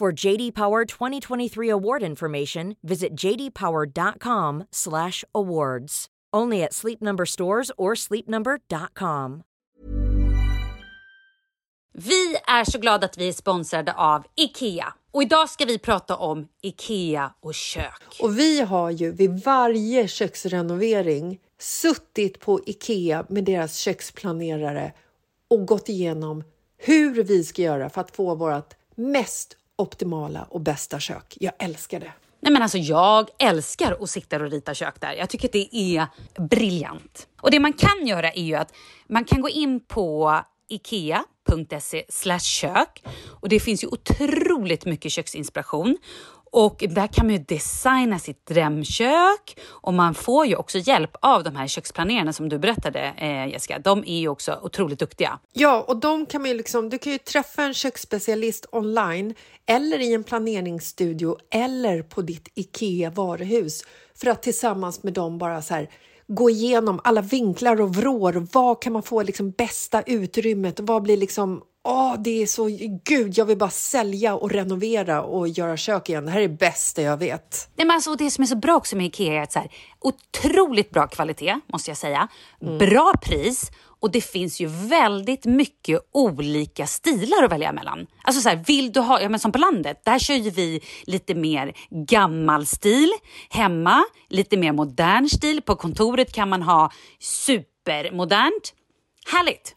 For JD Power 2023 award information, visit jdpower.com/awards. Only at Sleep Number stores or sleepnumber.com. Vi är så glada att vi är sponsrade av IKEA. Och idag ska vi prata om IKEA och kök. Och vi har ju vid varje köksrenovering suttit på IKEA med deras köksplanerare och gått igenom hur vi ska göra för att få vårt mest optimala och bästa kök. Jag älskar det. Nej men alltså jag älskar att sitta och rita kök där. Jag tycker att det är briljant. Och det man kan göra är ju att man kan gå in på ikea.se kök och det finns ju otroligt mycket köksinspiration och där kan man ju designa sitt drömkök och man får ju också hjälp av de här köksplanerarna som du berättade eh, Jessica. De är ju också otroligt duktiga. Ja, och de kan man ju liksom, du kan ju träffa en köksspecialist online eller i en planeringsstudio eller på ditt IKEA varuhus för att tillsammans med dem bara så här gå igenom alla vinklar och vrår vad kan man få liksom bästa utrymmet vad blir liksom Åh, det är så... Gud, jag vill bara sälja och renovera och göra kök igen. Det här är det bästa jag vet. Nej, men alltså, det som är så bra också med IKEA är att så här, otroligt bra kvalitet, måste jag säga. Mm. Bra pris och det finns ju väldigt mycket olika stilar att välja mellan. Alltså så här, vill du ha, ja men som på landet, där kör ju vi lite mer gammal stil. Hemma, lite mer modern stil. På kontoret kan man ha supermodernt. Härligt!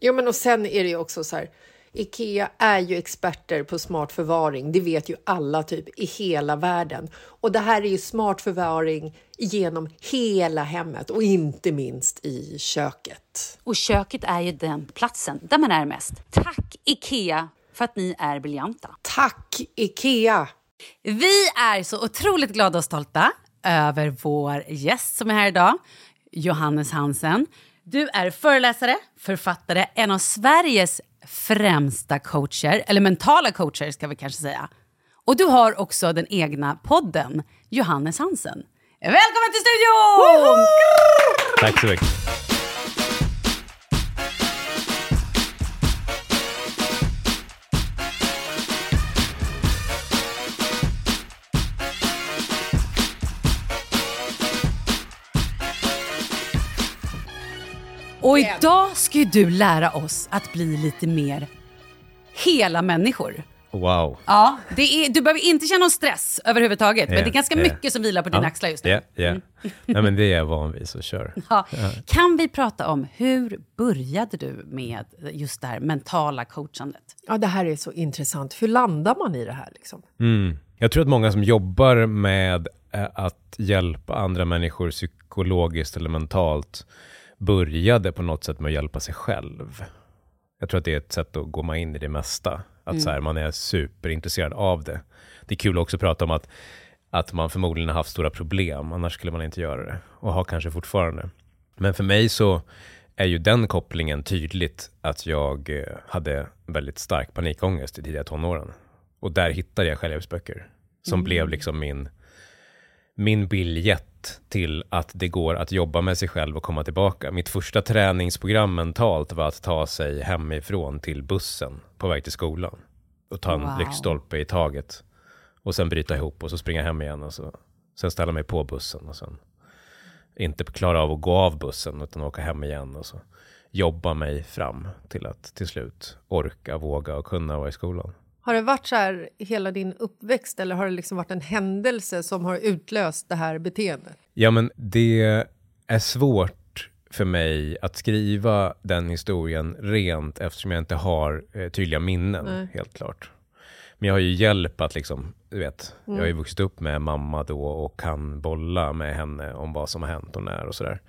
Jo, men och sen är det ju också så här. Ikea är ju experter på smart förvaring. Det vet ju alla typ i hela världen. Och det här är ju smart förvaring genom hela hemmet och inte minst i köket. Och köket är ju den platsen där man är mest. Tack Ikea för att ni är briljanta. Tack Ikea! Vi är så otroligt glada och stolta över vår gäst som är här idag, Johannes Hansen. Du är föreläsare, författare, en av Sveriges främsta coacher, eller mentala coacher ska vi kanske säga. Och du har också den egna podden Johannes Hansen. Välkommen till studion! Woho! Tack så mycket. Och idag ska ju du lära oss att bli lite mer hela människor. Wow. Ja, det är, du behöver inte känna någon stress överhuvudtaget, yeah, men det är ganska yeah. mycket som vilar på dina ja, axlar just nu. Yeah, yeah. Mm. Nej, men det är jag van vid, så kör. Ja. Kan vi prata om hur började du med just det här mentala coachandet? Ja, det här är så intressant. Hur landar man i det här? Liksom? Mm. Jag tror att många som jobbar med eh, att hjälpa andra människor psykologiskt eller mentalt började på något sätt med att hjälpa sig själv. Jag tror att det är ett sätt att gå in i det mesta. Att mm. så här, man är superintresserad av det. Det är kul också att prata om att, att man förmodligen har haft stora problem, annars skulle man inte göra det. Och har kanske fortfarande. Men för mig så är ju den kopplingen tydligt att jag eh, hade väldigt stark panikångest i tidiga tonåren. Och där hittade jag självhjälpsböcker som mm. blev liksom min, min biljett till att det går att jobba med sig själv och komma tillbaka. Mitt första träningsprogram mentalt var att ta sig hemifrån till bussen på väg till skolan och ta en wow. lyktstolpe i taget och sen bryta ihop och så springa hem igen och så sen ställa mig på bussen och sen inte klara av att gå av bussen utan åka hem igen och så jobba mig fram till att till slut orka, våga och kunna vara i skolan. Har det varit så här hela din uppväxt eller har det liksom varit en händelse som har utlöst det här beteendet? Ja, men det är svårt för mig att skriva den historien rent eftersom jag inte har eh, tydliga minnen, Nej. helt klart. Men jag har ju hjälp att liksom, du vet, jag har ju Mm. vuxit upp med mamma då och kan bolla med henne om vad som har hänt och när och sådär.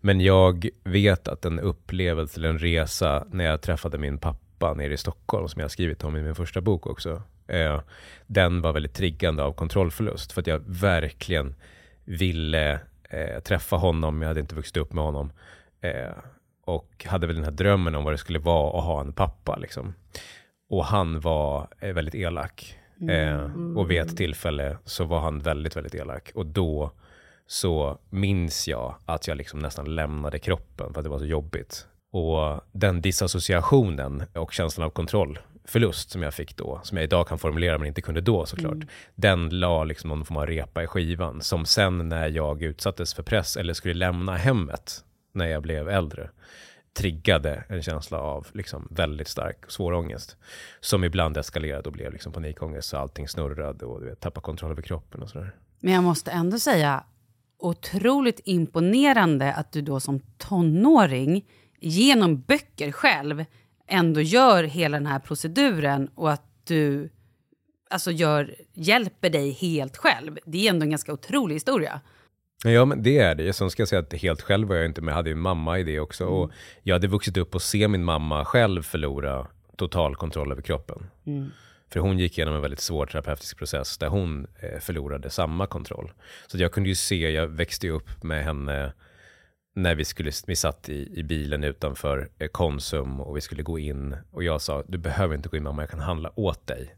Men jag vet att en upplevelse eller en resa när jag träffade min pappa nere i Stockholm, som jag har skrivit om i min första bok också, eh, den var väldigt triggande av kontrollförlust. För att jag verkligen ville eh, träffa honom, jag hade inte vuxit upp med honom. Eh, och hade väl den här drömmen om vad det skulle vara att ha en pappa. Liksom. Och han var eh, väldigt elak. Eh, och vid ett tillfälle så var han väldigt, väldigt elak. Och då så minns jag att jag liksom nästan lämnade kroppen för att det var så jobbigt. Och den disassociationen och känslan av kontrollförlust som jag fick då, som jag idag kan formulera men inte kunde då såklart, den la liksom någon form av repa i skivan som sen när jag utsattes för press eller skulle lämna hemmet när jag blev äldre, triggade en känsla av liksom väldigt stark svår ångest. Som ibland eskalerade och blev liksom panikångest så allting snurrade och du vet, tappade kontroll över kroppen och sådär. Men jag måste ändå säga, otroligt imponerande att du då som tonåring genom böcker själv ändå gör hela den här proceduren och att du alltså gör, hjälper dig helt själv. Det är ändå en ganska otrolig historia. Ja, men det är det. Sen ska jag säga att helt själv var jag inte med. Jag hade ju mamma i det också. Och jag hade vuxit upp och se min mamma själv förlora total kontroll över kroppen. För hon gick igenom en väldigt svår terapeutisk process där hon eh, förlorade samma kontroll. Så jag kunde ju se, jag växte ju upp med henne när vi, skulle, vi satt i, i bilen utanför eh, Konsum och vi skulle gå in och jag sa, du behöver inte gå in mamma, jag kan handla åt dig.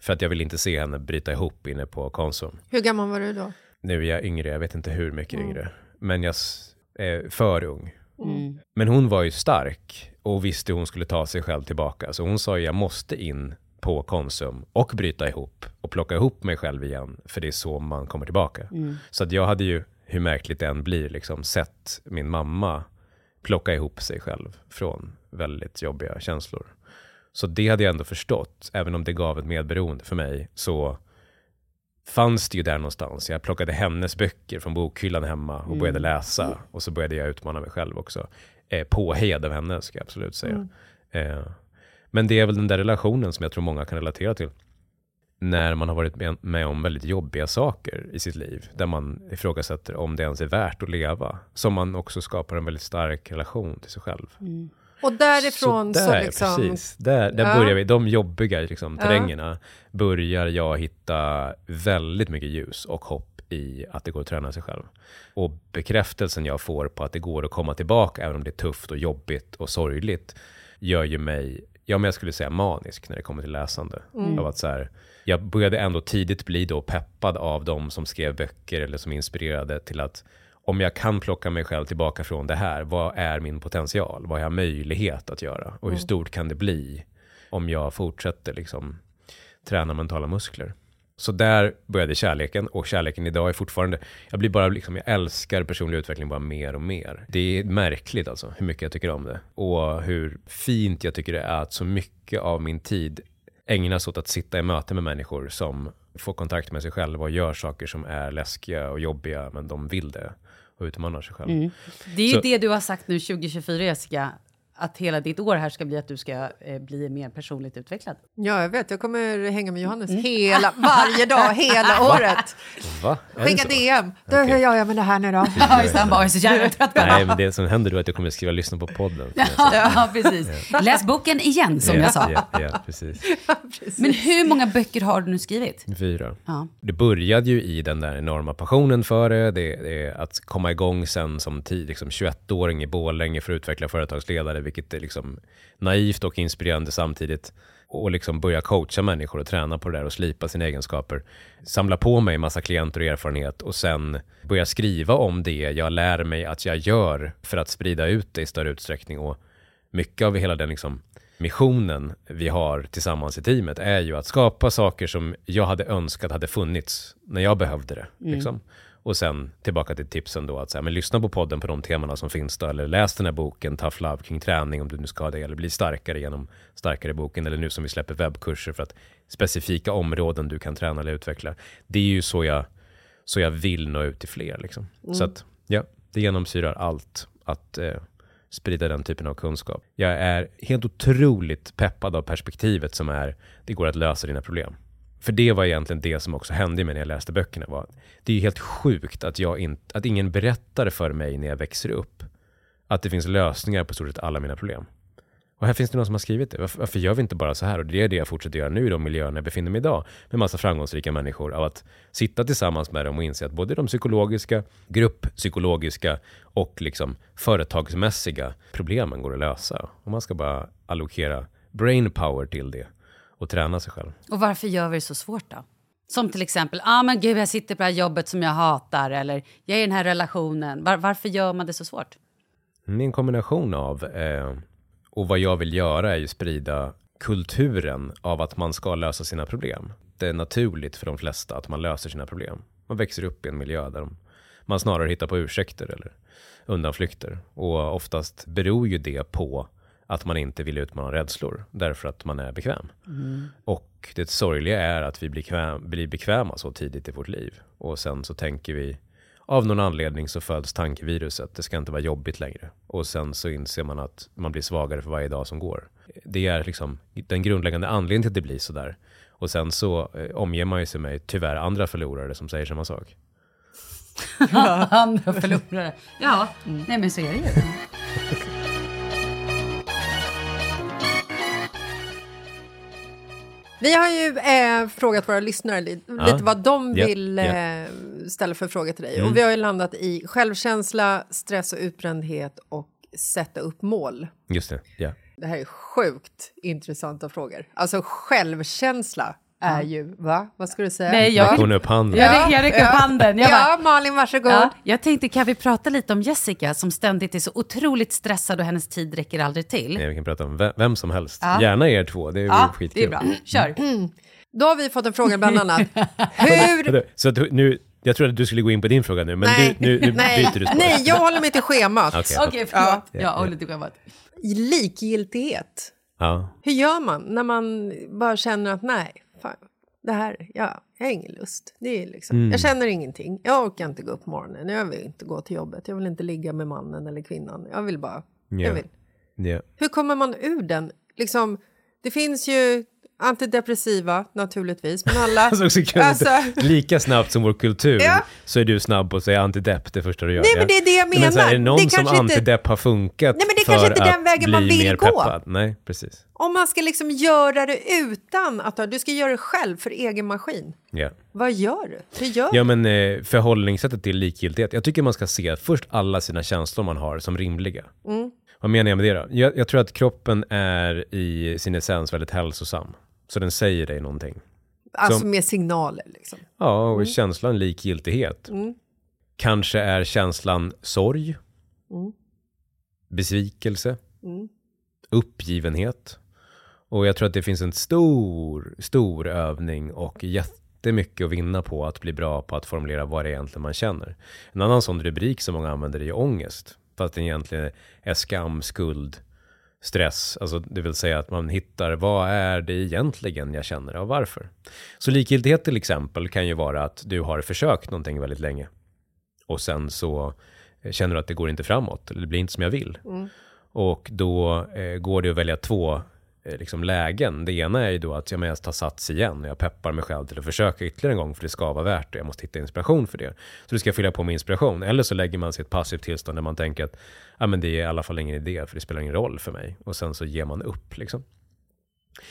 För att jag vill inte se henne bryta ihop inne på Konsum. Hur gammal var du då? Nu är jag yngre, jag vet inte hur mycket yngre. Men jag är för ung. Mm. Men hon var ju stark och visste hur hon skulle ta sig själv tillbaka. Så hon sa, jag måste in på Konsum och bryta ihop och plocka ihop mig själv igen. För det är så man kommer tillbaka. Så att jag hade ju, hur märkligt det än blir, liksom, sett min mamma plocka ihop sig själv från väldigt jobbiga känslor. Så det hade jag ändå förstått, även om det gav ett medberoende för mig, så fanns det ju där någonstans. Jag plockade hennes böcker från bokhyllan hemma och började läsa. Och så började jag utmana mig själv också. Eh, påhejad av henne, ska jag absolut säga. Eh, men det är väl den där relationen som jag tror många kan relatera till. När man har varit med, om väldigt jobbiga saker i sitt liv, där man ifrågasätter om det ens är värt att leva. Som man också skapar en väldigt stark relation till sig själv. Och därifrån så, där, liksom... precis. Där, där Ja. börjar vi, de jobbiga liksom, Ja. terrängerna, börjar jag hitta väldigt mycket ljus och hopp i att det går att träna sig själv. Och bekräftelsen jag får på att det går att komma tillbaka, även om det är tufft och jobbigt och sorgligt, gör ju mig, ja men jag skulle säga manisk när det kommer till läsande. Av att så här, jag började ändå tidigt bli då peppad av de som skrev böcker eller som inspirerade till att om jag kan plocka mig själv tillbaka från det här, vad är min potential? Vad har jag möjlighet att göra? Och hur stort kan det bli om jag fortsätter liksom träna mentala muskler? Så där började kärleken och kärleken idag är fortfarande, jag blir bara liksom, jag älskar personlig utveckling bara mer och mer. Det är märkligt alltså hur mycket jag tycker om det och hur fint jag tycker det är att så mycket av min tid ägnas åt att sitta i möte med människor som får kontakt med sig själva och gör saker som är läskiga och jobbiga men de vill det och utmanar sig själva. Det är ju Så- det du har sagt nu 2024, Jessica. Att hela ditt år här ska bli att du ska eh, bli mer personligt utvecklad. Ja, jag vet. Jag kommer hänga med Johannes hela, varje dag, hela året. Va? Är det Skicka? DM. Du, hur gör jag med det här nu då? Ja, just. Han bara, jag är så jävla trött. Nej, men det som händer då är att jag kommer skriva lyssna på podden. Ja, precis. Läs boken igen, som jag sa. Ja, ja, precis. Men hur många böcker har du nu skrivit? Fyra. Ja. Det började ju i den där enorma passionen för det. Det, det är att komma igång sen som tid, liksom 21-åring i Borlänge för att utveckla företagsledare, vilket är liksom naivt och inspirerande samtidigt. Och liksom börja coacha människor och träna på det där och slipa sina egenskaper. Samla på mig massa klienter och erfarenhet och sen börja skriva om det jag lär mig att jag gör för att sprida ut det i större utsträckning. Och mycket av hela den liksom missionen vi har tillsammans i teamet är ju att skapa saker som jag hade önskat hade funnits när jag behövde det. Liksom. Och sen tillbaka till tipsen då, att så här, men lyssna på podden på de temana som finns då, eller läs den här boken, Tough Love, kring träning om du nu ska ha det, eller bli starkare genom starkare boken, eller nu som vi släpper webbkurser för att specifika områden du kan träna eller utveckla. Det är ju så jag, så jag vill nå ut till fler. Liksom. Mm. Så att, ja, det genomsyrar allt att eh, sprida den typen av kunskap. Jag är helt otroligt peppad av perspektivet som är, det går att lösa dina problem. För det var egentligen det som också hände mig när jag läste böckerna. Var, det är ju helt sjukt att, jag in, att ingen berättar för mig när jag växer upp att det finns lösningar på stort sett alla mina problem. Och här finns det någon som har skrivit det. Varför, varför gör vi inte bara så här? Och det är det jag fortsätter göra nu i de miljöerna jag befinner mig idag. Med massa framgångsrika människor. Av att sitta tillsammans med dem och inse att både de psykologiska, grupppsykologiska och liksom företagsmässiga problemen går att lösa. Och man ska bara allokera brain power till det och träna sig själv. Och varför gör vi det så svårt då? Som till exempel, ah, men gud, jag sitter på det här jobbet som jag hatar eller jag är i den här relationen. Var, varför gör man det så svårt? Det är en kombination av, eh, och vad jag vill göra är ju sprida kulturen av att man ska lösa sina problem. Det är naturligt för de flesta att man löser sina problem. Man växer upp i en miljö där man snarare hittar på ursäkter eller undanflykter. Och oftast beror ju det på att man inte vill utmana rädslor därför att man är bekväm. Mm. Och det sorgliga är att vi blir, kväm, blir bekväma så tidigt i vårt liv. Och sen så tänker vi, av någon anledning så föds tankeviruset, det ska inte vara jobbigt längre. Och sen så inser man att man blir svagare för varje dag som går. Det är liksom den grundläggande anledningen till att det blir sådär. Och sen så eh, omger man ju sig med tyvärr andra förlorare som säger samma sak. Andra förlorare. Ja, nej men så är det ju. Vi har ju eh, frågat våra lyssnare li Ja. lite vad de Ja, vill. Mm. eh, ställa för frågor till dig. Och vi har ju landat i självkänsla, stress och utbrändhet och sätta upp mål. Just det, ja. Det här är sjukt intressanta frågor. Alltså självkänsla är ju, va? Vad ska du säga? Nej, jag- Räck hon upp handen. Jag, jag räcker upp handen. Jag bara, ja, Malin, varsågod. Ja, jag tänkte, kan vi prata lite om Jessica som ständigt är så otroligt stressad och hennes tid räcker aldrig till? Nej, vi kan prata om vem, vem som helst. Ja. Gärna er två, det är Ja, skitkul. det är bra. Kör. Då har vi fått en fråga bland annat. Hur... Så att nu, jag trodde att du skulle gå in på din fråga nu, men du, nu, nu nej, byter du spår. nej, jag håller mig till schemat. Okej. Okej, förlåt. Ja. Jag håller till skämmat. Likgiltighet. Ja. Hur gör man när man bara känner att nej, det här, ja, jag har ingen lust. Det är liksom, Mm. Jag känner ingenting. Jag orkar inte gå upp på morgonen. Jag vill inte gå till jobbet. Jag vill inte ligga med mannen eller kvinnan. Jag vill bara... Ja. Jag vill. Ja. Hur kommer man ur den? Liksom, det finns ju antidepressiva naturligtvis, men alla... Alltså, Alltså- Lika snabbt som vår kultur Ja. så är du snabb på att säga antidepp det första du gör. Nej, men det är det jag Men så här, är det menar. någon Det som inte- antidepp har funkat Nej, men det för kanske inte den vägen man vill gå. peppad? Nej, precis. Om man ska liksom göra det utan att ha... Du ska göra det själv för egen maskin. Ja. Vad gör du? Hur gör Ja, men eh, förhållningssättet till likgiltighet. Jag tycker man ska se först alla sina känslor man har som rimliga. Mm. Vad menar jag med det då? Jag, jag tror att kroppen är i sin essens väldigt hälsosam. Så den säger dig någonting. Alltså som- med signaler liksom. Ja, Mm. och känslan likgiltighet. Kanske är känslan sorg, Mm. besvikelse, uppgivenhet. Och jag tror att det finns en stor, stor övning och jättemycket att vinna på att bli bra på att formulera vad det är egentligen man känner. En annan sån rubrik som många använder är ångest. Fast den egentligen är skam, skuld, stress. Alltså det vill säga att man hittar vad är det egentligen jag känner och varför. Så likgiltighet till exempel kan ju vara att du har försökt någonting väldigt länge. Och sen så eh, känner du att det går inte framåt, eller det blir inte som jag vill. Och då eh, går det att välja två Eh, liksom lägen. Det ena är ju då att jag men jag tar sats igen och jag peppar mig själv till att försöka ytterligare en gång för det ska vara värt det. Jag måste hitta inspiration för det. Så du ska fylla på med inspiration. Eller så lägger man sig i ett passivt tillstånd där man tänker att ah, men det är i alla fall ingen idé för det spelar ingen roll för mig. Och sen så ger man upp liksom.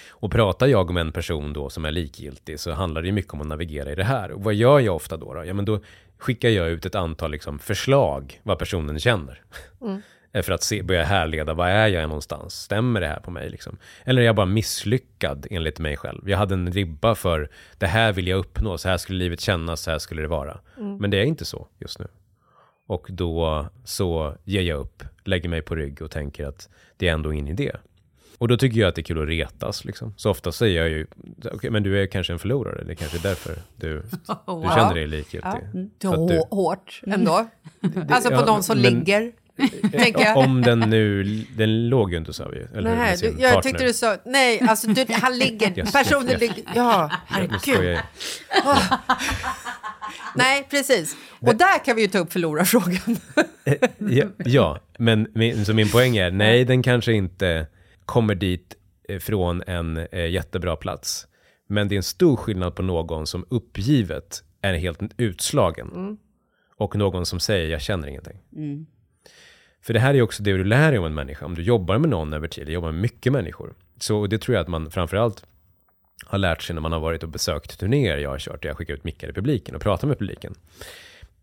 Och pratar jag med en person då som är likgiltig så handlar det ju mycket om att navigera i det här. Och vad gör jag ofta då? då? Ja, men då skickar jag ut ett antal liksom förslag vad personen känner. Mm. För att se, börja härleda, vad är jag någonstans? Stämmer det här på mig? Liksom? Eller är jag bara misslyckad enligt mig själv? Jag hade en ribba för det här vill jag uppnå, så här skulle livet kännas, så här skulle det vara. Men det är inte så just nu. Och då så ger jag upp, lägger mig på rygg och tänker att det är ändå ingen idé. Och då tycker jag att det är kul att retas. Liksom. Så ofta säger jag ju, okej, men du är kanske en förlorare. Det är kanske är därför du, du känner dig likgiltig. Det du- är hårt ändå. Alltså på ja, de som men- ligger. Om den nu, den låg ju inte sa vi eller Nej, du, jag partner. tyckte du sa, nej, alltså du, han ligger, Yes, personen yes, ligger, ja, herregud. jag. Nej, precis. Och där kan vi ju ta upp förlorarfrågan. Ja, ja, men min, så min poäng är, nej, den kanske inte kommer dit eh, från en eh, jättebra plats. Men det är en stor skillnad på någon som uppgivet är helt utslagen. Och någon som säger, jag känner ingenting. För det här är också det du lär dig om en människa. Om du jobbar med någon över tid, jobbar med mycket människor. Så det tror jag att man framförallt har lärt sig när man har varit och besökt turnéer jag har kört, där jag skickar ut mickar i publiken och pratar med publiken.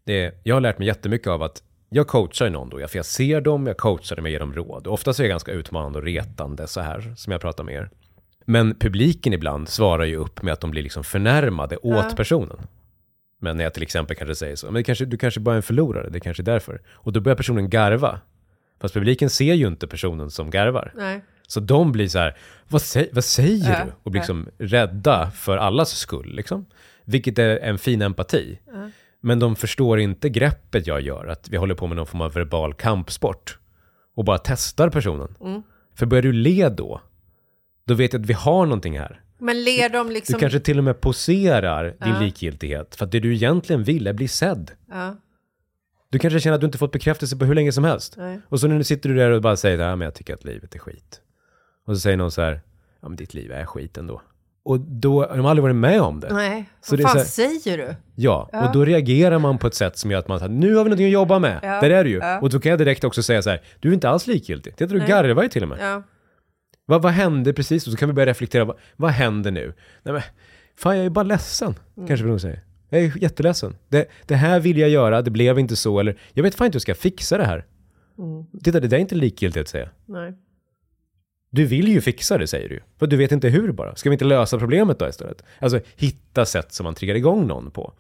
Det, jag har lärt mig jättemycket av att jag coachar någon då, för jag ser dem, jag coachar dem, jag ger dem råd. Oftast är jag ganska utmanande och retande så här, som jag pratar med er. Men publiken ibland svarar ju upp med att de blir liksom förnärmade åt personen. Men när jag till exempel kanske säger så, men kanske, du kanske bara är en förlorare, det kanske är därför. Och då börjar personen garva. Fast publiken ser ju inte personen som garvar. Nej. Så de blir så här, vad, sä vad säger Ja, du? Och blir liksom rädda för allas skull. Liksom. Vilket är en fin empati. Men de förstår inte greppet jag gör, att vi håller på med någon form av verbal kampsport. Och bara testar personen. För börjar du le då, då vet jag att vi har någonting här. Men ler de Du liksom... kanske till och med poserar din likgiltighet. För att det du egentligen vill är bli sedd. Ja, Du kanske känner att du inte fått bekräftelse på hur länge som helst. nej. Och så nu sitter du där och bara säger, ja men jag tycker att livet är skit. Och så säger någon så här, ja men ditt liv är skit ändå. Och då har de aldrig varit med om det. Nej, Så vad fan här- säger du? Ja, och då reagerar man på ett sätt som gör att man säger, nu har vi någonting att jobba med. Ja, Där är du ju. ja. Och då kan jag direkt också säga så här, du är inte alls likgiltig. Titta, du garvar ju till och med. Ja. Vad, vad hände precis? Och så kan vi börja reflektera, vad, vad händer nu? Nej men, fan jag är bara ledsen, Mm. kanske de säger. Jag är jätteledsen. Det, det här vill jag göra, det blev inte så, eller jag vet fan inte hur jag ska fixa det här. Mm. Titta, det där är inte likgiltigt att säga. Nej. Du vill ju fixa det, säger du. För du vet inte hur bara. Ska vi inte lösa problemet då istället? Alltså, hitta sätt som man triggar igång någon på.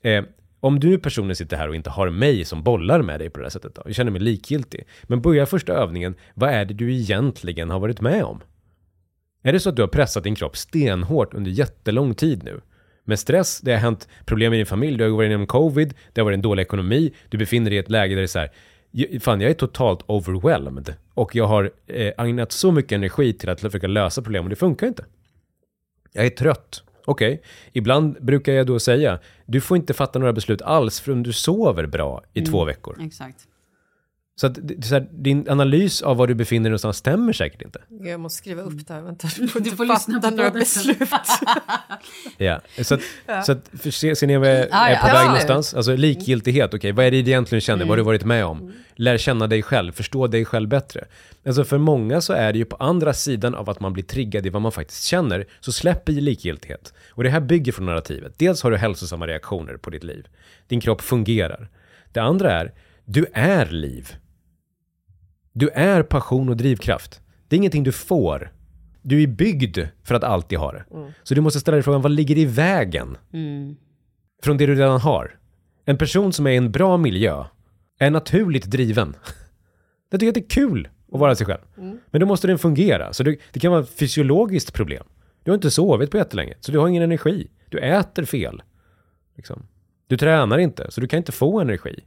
Eh, om du personen sitter här och inte har mig som bollar med dig på det här sättet då, jag känner mig likgiltig. Men börja första övningen, vad är det du egentligen har varit med om? Är det så att du har pressat din kropp stenhårt under jättelång tid nu? Med stress, det har hänt problem i din familj, du har varit igenom covid, det har varit en dålig ekonomi, du befinner dig i ett läge där det är så här, "J- fan jag är totalt overwhelmed och jag har eh, ägnat så mycket energi till att försöka lösa problem och det funkar inte. Jag är trött. Okej, ibland brukar jag då säga, du får inte fatta några beslut alls förrän du sover bra i två veckor. Exakt. Så att så här, din analys av var du befinner dig någonstans stämmer säkert inte. Jag måste skriva upp det här, vänta. Du får lyssna på några beslut. Ja, så att, så att för, se, ser ni vad jag är Ja, ja, på väg absolut. någonstans? Alltså likgiltighet, okej, vad är det du egentligen känner? Vad har du varit med om? Lär känna dig själv, förstå dig själv bättre. Alltså för många så är det ju på andra sidan av att man blir triggad i vad man faktiskt känner, så släpp i likgiltighet. Och det här bygger från narrativet. Dels har du hälsosamma reaktioner på ditt liv. Din kropp fungerar. Det andra är, du är liv. Du är passion och drivkraft. Det är ingenting du får. Du är byggd för att alltid ha det. Så du måste ställa dig frågan, vad ligger i vägen? Från det du redan har. En person som är i en bra miljö är naturligt driven. Jag tycker att det är kul att vara sig själv. Men då måste den fungera. Så det, det kan vara ett fysiologiskt problem. Du har inte sovit på jättelänge, så du har ingen energi. Du äter fel. Liksom. Du tränar inte, så du kan inte få energi.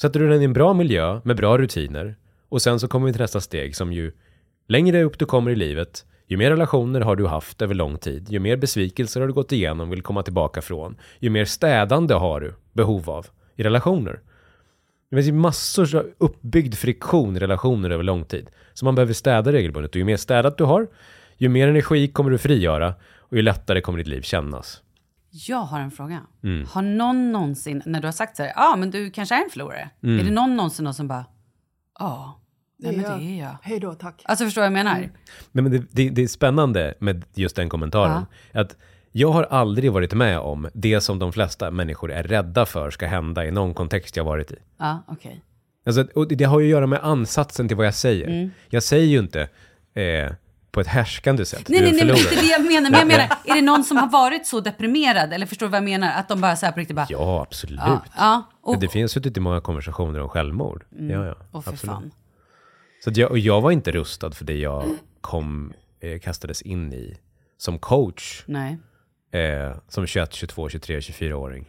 Sätter du den i en bra miljö med bra rutiner och sen så kommer vi till nästa steg som ju längre upp du kommer i livet, ju mer relationer har du haft över lång tid, ju mer besvikelser har du gått igenom och vill komma tillbaka från, ju mer städande har du behov av i relationer. Det finns ju massor av uppbyggd friktion i relationer över lång tid. Så man behöver städa regelbundet och ju mer städat du har, ju mer energi kommer du frigöra och ju lättare kommer ditt liv kännas. Jag har en fråga. Mm. Har någon någonsin, när du har sagt så här, ja ah, men du kanske är en förlorare. Mm. Är det någon någonsin någon som bara, ja, nej men det är jag. Hej då, tack. Alltså förstår vad jag menar? Nej, men det, det, det är spännande med just den kommentaren. Att jag har aldrig varit med om det som de flesta människor är rädda för ska hända i någon kontext jag varit i. Ja, okej. Alltså, och det har ju att göra med ansatsen till vad jag säger. Mm. Jag säger ju inte eh, på ett härskande sätt. Nej, nej, nej, men inte det jag menar. Men jag menar, är det någon som har varit så deprimerad? Eller förstår du vad jag menar? Att de bara så här på riktigt bara, Ja, absolut. ja, ja och, Men det finns suttit i många konversationer om självmord. Ja, ja. och för absolut. fan. Så jag, och jag var inte rustad för det jag kom, eh, kastades in i som coach Nej. eh, som 21, 22, 23, 24-åring.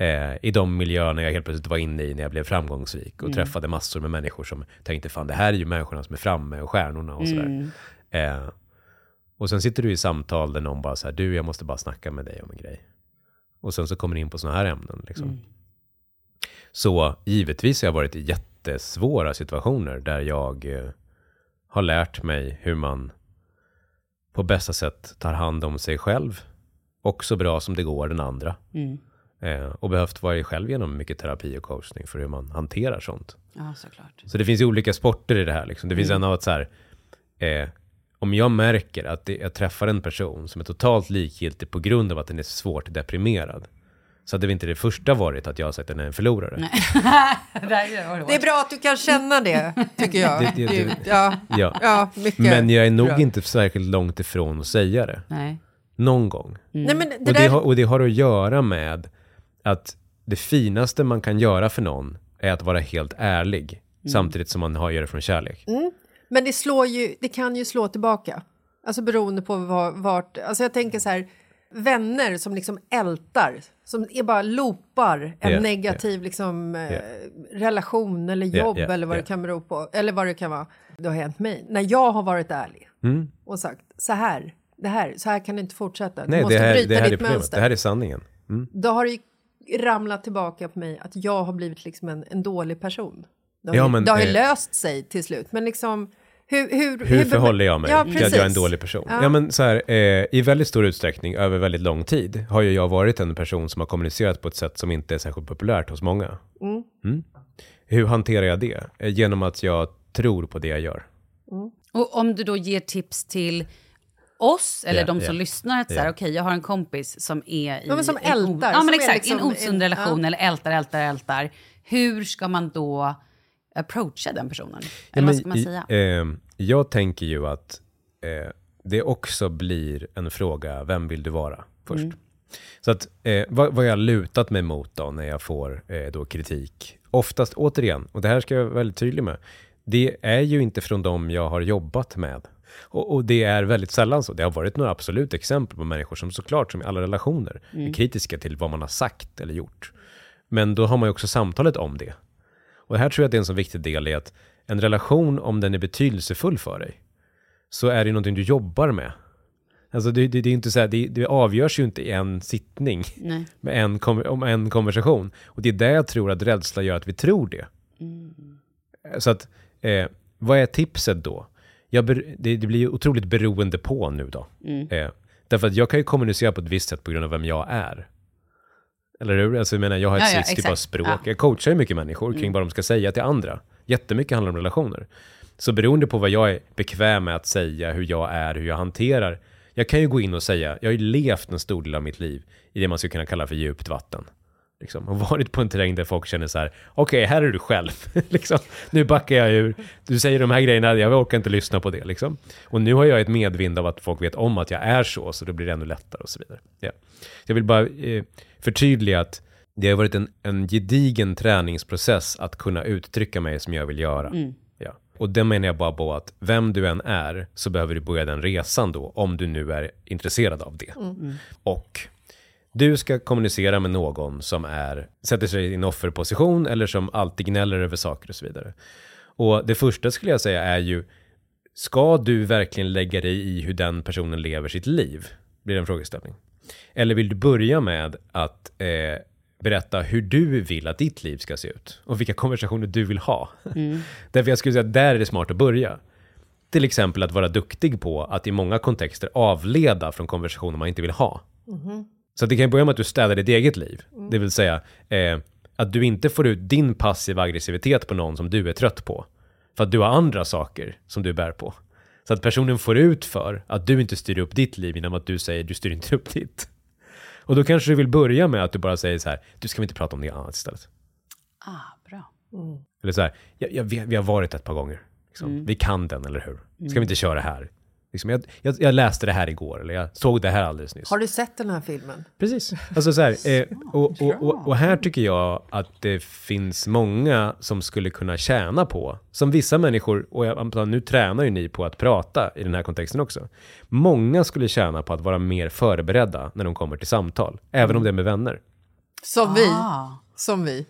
Eh, I de miljöerna jag helt plötsligt var inne i när jag blev framgångsrik och träffade massor med människor som tänkte fan det här är ju människorna som är framme och stjärnorna och sådär. Eh, och sen sitter du i samtal där någon bara så här, du jag måste bara snacka med dig om en grej. Och sen så kommer du in på sådana här ämnen liksom. Så givetvis har jag varit i jättesvåra situationer där jag eh, har lärt mig hur man på bästa sätt tar hand om sig själv och så bra som det går den andra. Eh, och behövt vara själv genom mycket terapi och coachning för hur man hanterar sånt. Ja, såklart. Så det finns ju olika sporter i det här. Liksom. Det finns en av att så här, eh, om jag märker att det, jag träffar en person som är totalt likgiltig på grund av att den är svårt deprimerad. Så hade det inte det första varit att jag har sagt att den är en förlorare. Det är bra att du kan känna det, tycker jag. Det- det- det- ja, Ja. ja, Men jag är nog bra. inte särskilt långt ifrån att säga det. Nej. Någon gång. Nej, men det och, det där... har, och det har att göra med att det finaste man kan göra för någon är att vara helt ärlig. Samtidigt som man har, gör det från kärlek. Men det slår ju, det kan ju slå tillbaka. Alltså beroende på var, vart, alltså jag tänker så här, vänner som liksom ältar, som är bara loopar en Ja, negativ liksom eh, Ja. relation eller jobb eller vad det kan bero på, eller vad det kan vara. Det har hänt mig, när jag har varit ärlig Mm. och sagt så här, det här, så här kan det inte fortsätta, du Nej, måste det här, bryta det här är ditt problemet. mönster. Det här är sanningen. Mm. Då har det ju ramlat tillbaka på mig att jag har blivit liksom en, en dålig person. Det har, Ja, men, det har ju eh, löst sig till slut, men liksom hur, hur, Hur förhåller jag mig Ja, till att jag är en precis. dålig person? Ja, Ja. men så här, eh, I väldigt stor utsträckning, över väldigt lång tid, har ju jag varit en person som har kommunicerat på ett sätt som inte är särskilt populärt hos många. Mm. Hur hanterar jag det? Eh, Genom att jag tror på det jag gör. Och om du då ger tips till oss, eller Ja, de som ja. lyssnar, att så här, Ja. okej, jag har en kompis som är i... Ja, men som en ältar, Ja, men exakt, i en liksom osund en- relation, ja. eller ältar, ältar, ältar. Hur ska man då approacha den personen? Ja, Eller men vad ska man i- säga? Eh, jag tänker ju att eh, det också blir en fråga, vem vill du vara först? Mm. Så att, eh, vad, vad jag har lutat mig mot då när jag får eh, då kritik, oftast återigen, och det här ska jag vara väldigt tydlig med, det är ju inte från dem jag har jobbat med. Och, och det är väldigt sällan så. Det har varit några absolut exempel på människor som såklart, som i alla relationer, är kritiska till vad man har sagt eller gjort. Men då har man ju också samtalet om det. Och här tror jag att det är en så viktig del i att en relation, om den är betydelsefull för dig, så är det någonting du jobbar med. Alltså det, det, det är inte så här, det, det avgörs ju inte i en sittning Nej. med en, om en konversation. Och det är där jag tror att rädsla gör att vi tror det. Så att, eh, vad är tipset då? Jag det, det blir ju otroligt beroende på nu då. Eh, därför att jag kan ju kommunicera på ett visst sätt på grund av vem jag är. Eller hur? Alltså jag menar, jag har ett Ja, ja, av exakt. språk. Ja. Mm. Jag coachar ju mycket människor kring vad de ska säga till andra. Jättemycket handlar om relationer. Så beroende på vad jag är bekväm med att säga, hur jag är, hur jag hanterar. Jag kan ju gå in och säga, jag har ju levt en stor del av mitt liv i det man skulle kunna kalla för djupt vatten. Liksom, och varit på en terräng där folk känner så här, okej, här är du själv. liksom, nu backar jag ur. Du säger de här grejerna, jag orkar inte lyssna på det. Liksom. Och nu har jag ett medvind av att folk vet om att jag är så, så då blir det ännu lättare och så vidare. Ja. Jag vill bara eh, förtydliga att det har varit en, en gedigen träningsprocess att kunna uttrycka mig som jag vill göra. Ja. Och det menar jag bara på att vem du än är så behöver du börja den resan då, om du nu är intresserad av det. Och du ska kommunicera med någon som är, sätter sig i en offerposition eller som alltid gnäller över saker och så vidare. Och det första skulle jag säga är ju, ska du verkligen lägga dig i hur den personen lever sitt liv? Blir en frågeställning. Eller vill du börja med att eh, berätta hur du vill att ditt liv ska se ut? Och vilka konversationer du vill ha? Därför jag skulle säga att där är det smart att börja. Till exempel att vara duktig på att i många kontexter avleda från konversationer man inte vill ha. Så det kan börja med att du städar ditt eget liv. Det vill säga eh, att du inte får ut din passiva aggressivitet på någon som du är trött på. För att du har andra saker som du bär på. Så att personen får ut för att du inte styr upp ditt liv genom att du säger du styr inte upp ditt. Och då kanske du vill börja med att du bara säger så här, du ska vi inte prata om det annat istället. Ah, bra. Eller så här, ja, ja, vi, vi har varit ett par gånger. Liksom. Vi kan den, eller hur? Ska vi inte köra här? Liksom, jag, jag, jag läste det här igår, eller jag såg det här alldeles nyss. Har du sett den här filmen? Precis. Alltså så här, eh, och, och, och, och här tycker jag att det finns många som skulle kunna tjäna på, som vissa människor, och jag nu tränar ju ni på att prata i den här kontexten också. Många skulle tjäna på att vara mer förberedda när de kommer till samtal, även om det är med vänner. Som vi. Ah, Som vi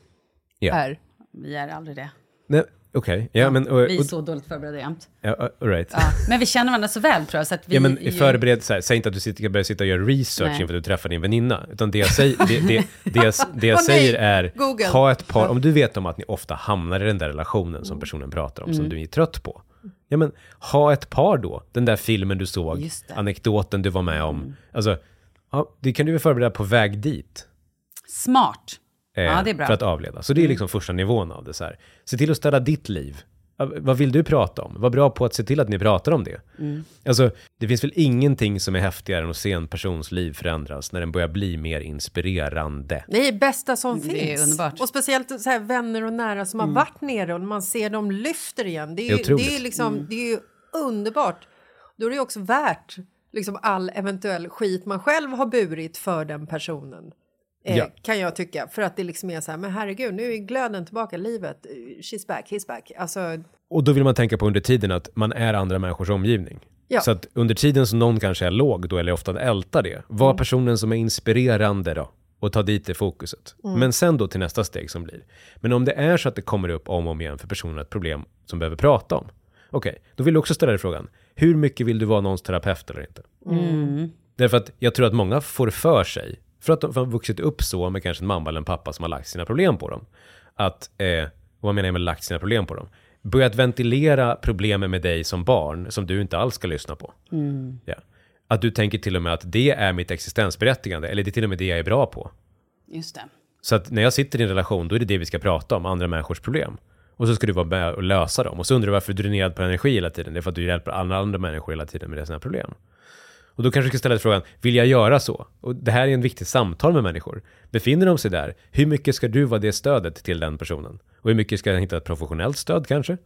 Ja. är. vi är aldrig det. Nej, Okej, ja men... Och, Vi är och, så dåligt förberedda jämt. ja, all right. Ja. Men vi känner varandra så väl tror jag, så att vi... Ja, men ju- förbered, så här, säg inte att du sitter, ska börja sitta och göra research Nej. inför att du träffar din väninna. Utan det jag, säger, det, det, det jag, det jag säger är, Google. ha ett par, om du vet om att ni ofta hamnar i den där relationen som personen pratar om, Mm. som du är trött på. Ja men, ha ett par då. Den där filmen du såg. Mm. anekdoten du var med om. Alltså, ja, det kan du väl förbereda på väg dit. Smart. Eh, Ja, det är bra. Mm. För att avleda. Så det är liksom första nivån av det. Så här. Se till att ställa ditt liv. Vad vill du prata om? Var bra på att se till att ni pratar om det. Mm. Alltså, det finns väl ingenting som är häftigare än att se en persons liv förändras när den börjar bli mer inspirerande. Det är det bästa som Det är finns. underbart. Mm. Och speciellt så här, vänner och nära som har varit nere och man ser dem lyfter igen. Det är, Det är ju, det är, liksom, Mm. det är ju underbart. Då är det ju också värt liksom, all eventuell skit man själv har burit för den personen. Eh, Ja. Kan jag tycka. För att det liksom är så här, men herregud, nu är glöden tillbaka, livet, she's back, he's back. Alltså, Och då vill man tänka på under tiden att man är andra människors omgivning. Ja. Så att under tiden som någon kanske är låg då, eller ofta ältar det, var personen som är inspirerande då. Och ta dit det fokuset. Men sen då till nästa steg som blir. Men om det är så att det kommer upp om och om igen för personen ett problem som behöver prata om. Okej, då vill du också ställa dig frågan. Hur mycket vill du vara någons terapeut eller inte? Därför att jag tror att många får för sig, för att de har vuxit upp så med kanske en mamma eller en pappa som har lagt sina problem på dem. Att, eh, vad menar jag med lagt sina problem på dem? Börjat ventilera problemen med dig som barn som du inte alls ska lyssna på. Ja. Att du tänker till och med att det är mitt existensberättigande, eller det är till och med det jag är bra på. Just det. Så att när jag sitter i en relation, då är det det vi ska prata om, andra människors problem. Och så ska du vara med och lösa dem. Och så undrar du varför du är dränerad på energi hela tiden. Det är för att du hjälper alla andra människor hela tiden med sina problem. Och då kanske du ska ställa dig frågan, vill jag göra så? Och det här är en viktig samtal med människor. Befinner de sig där, hur mycket ska du vara det stödet till den personen? Och hur mycket ska jag hitta ett professionellt stöd kanske?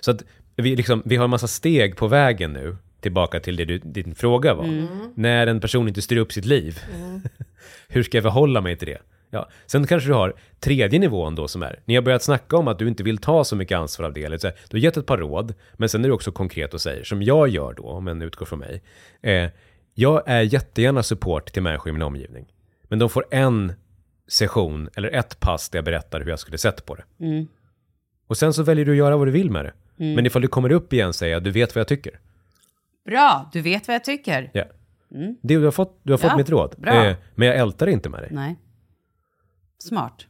Så att vi, liksom, vi har en massa steg på vägen nu, tillbaka till det du, din fråga var. När en person inte styr upp sitt liv, hur ska jag förhålla mig till det? Ja. Sen kanske du har tredje nivån då som är, ni har börjat snacka om att du inte vill ta så mycket ansvar av det. Eller så du har gett ett par råd, men sen är du också konkret och säger, som jag gör då, om en utgår från mig. Eh, jag är jättegärna support till människor i min omgivning. Men de får en session eller ett pass där jag berättar hur jag skulle sett på det. Och sen så väljer du att göra vad du vill med det. Men ifall du kommer upp igen säger jag, du vet vad jag tycker. Bra, du vet vad jag tycker. Ja. Det, du har fått, du har fått Ja, mitt råd. bra. Eh, men jag ältar inte med dig. Nej. Smart.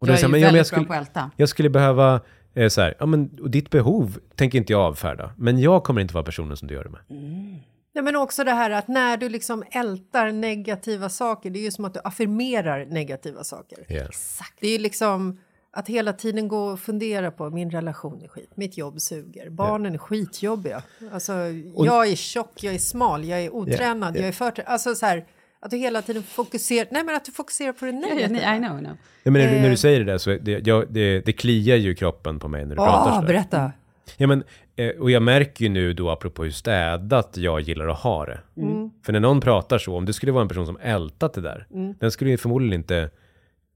Och jag är säger ju man, ja, men jag, väldigt bra skulle, på att älta. jag skulle behöva, eh, så här, ja men och ditt behov tänker inte jag avfärda. Men jag kommer inte vara personen som du gör det med. Nej, men också det här att när du liksom ältar negativa saker, det är ju som att du affirmerar negativa saker. Ja. Det är ju liksom att hela tiden gå och fundera på min relation är skit, mitt jobb suger, barnen är skitjobbiga. Alltså, jag är tjock, jag är smal, jag är otränad, jag är förtränad. Alltså så här, att du hela tiden fokuserar, nej men att du fokuserar på det Ja, ja, negativa. I know, I know. Ja, men när, du, när Eh. du säger det där så det, jag, det, det kliar ju kroppen på mig när du pratar Åh, sådär. berätta! Ja, men, eh, och jag märker ju nu då, apropå hur städat jag gillar att ha det. För när någon pratar så, om det skulle vara en person som ältat det där, den skulle ju förmodligen inte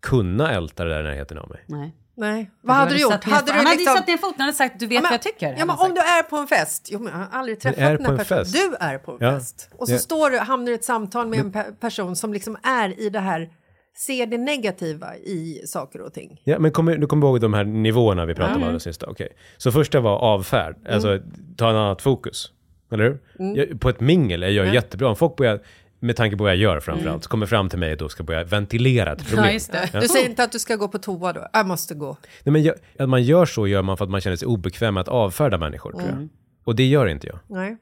kunna älta det där i närheten av mig. Nej. Nej. Vad hade du gjort? satt ner- Hade han du hade liksom... satt ner foten, han hade sagt du vet Ja, men- vad jag tycker. Ja, hade men om du är på en fest, jo, men jag har aldrig träffat är den här en personen. Du är på en Ja. fest och så Ja. står du, hamnar i ett samtal med en pe person som liksom är i det här, ser det negativa i saker och ting. Ja, men kommer, du kommer ihåg de här nivåerna vi pratade om alldeles sista? Okej. Så första var avfärd, alltså ta en annat fokus. Eller hur? Jag, på ett mingel är jag jättebra. Om folk börjar, med tanke på vad jag gör framförallt, så kommer fram till mig och då ska börja ventilera ett problem. Ja, det. Du säger inte att du ska gå på toa då? Jag måste gå. Nej, men jag, att man gör så gör man för att man känner sig obekväm med att avfärda människor, tror jag. Och det gör inte jag. Nej.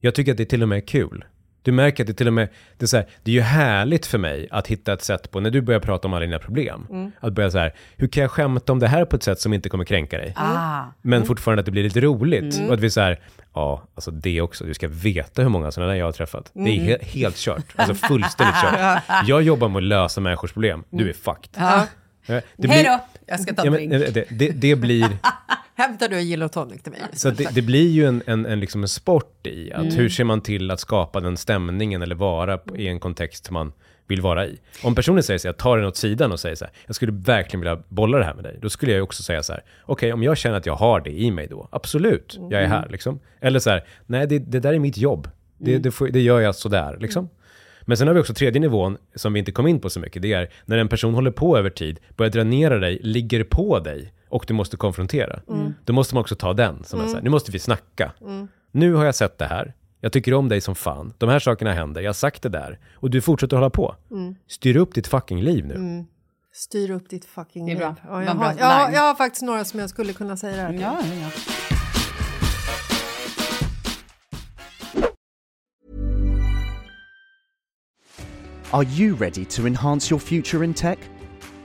Jag tycker att det till och med är kul. Du märker att det till och med, det är, så här, det är ju härligt för mig att hitta ett sätt på, när du börjar prata om alla dina problem, att börja så här, hur kan jag skämta om det här på ett sätt som inte kommer kränka dig? Ah, Men fortfarande att det blir lite roligt. Och att vi så här, ja, alltså det också, du ska veta hur många sådana där jag har träffat. Det är he- helt kört, alltså fullständigt kört. Jag jobbar med att lösa människors problem, du är fucked. Ja, Det Hej då! Jag ska ta Ja, en men, drink. det, det, det blir... Hämtar du en gin och tonic till mig? Så det, det blir ju en, en, en, liksom en sport i att Mm. hur ser man till att skapa den stämningen eller vara i en kontext man vill vara i. Om personen säger så här, tar den åt sidan och säger så här, jag skulle verkligen vilja bolla det här med dig. Då skulle jag ju också säga så här, okej om jag känner att jag har det i mig då, absolut, jag är Mm. här liksom. Eller så här, nej det, det där är mitt jobb, det, Mm. det, får, det gör jag sådär liksom. Men sen har vi också tredje nivån, som vi inte kom in på så mycket, det är när en person håller på över tid, börjar dränera dig, ligger på dig och du måste konfrontera. Då måste man också ta den, som är så här, nu måste vi snacka. Nu har jag sett det här, jag tycker om dig som fan, de här sakerna händer, jag har sagt det där, och du fortsätter hålla på. Styr upp ditt fucking liv nu. Styr upp ditt fucking Det är bra. liv. Ja, jag, bra har, jag, jag har faktiskt några som jag skulle kunna säga det här till. Ja, ja. Are you ready to enhance your future in tech?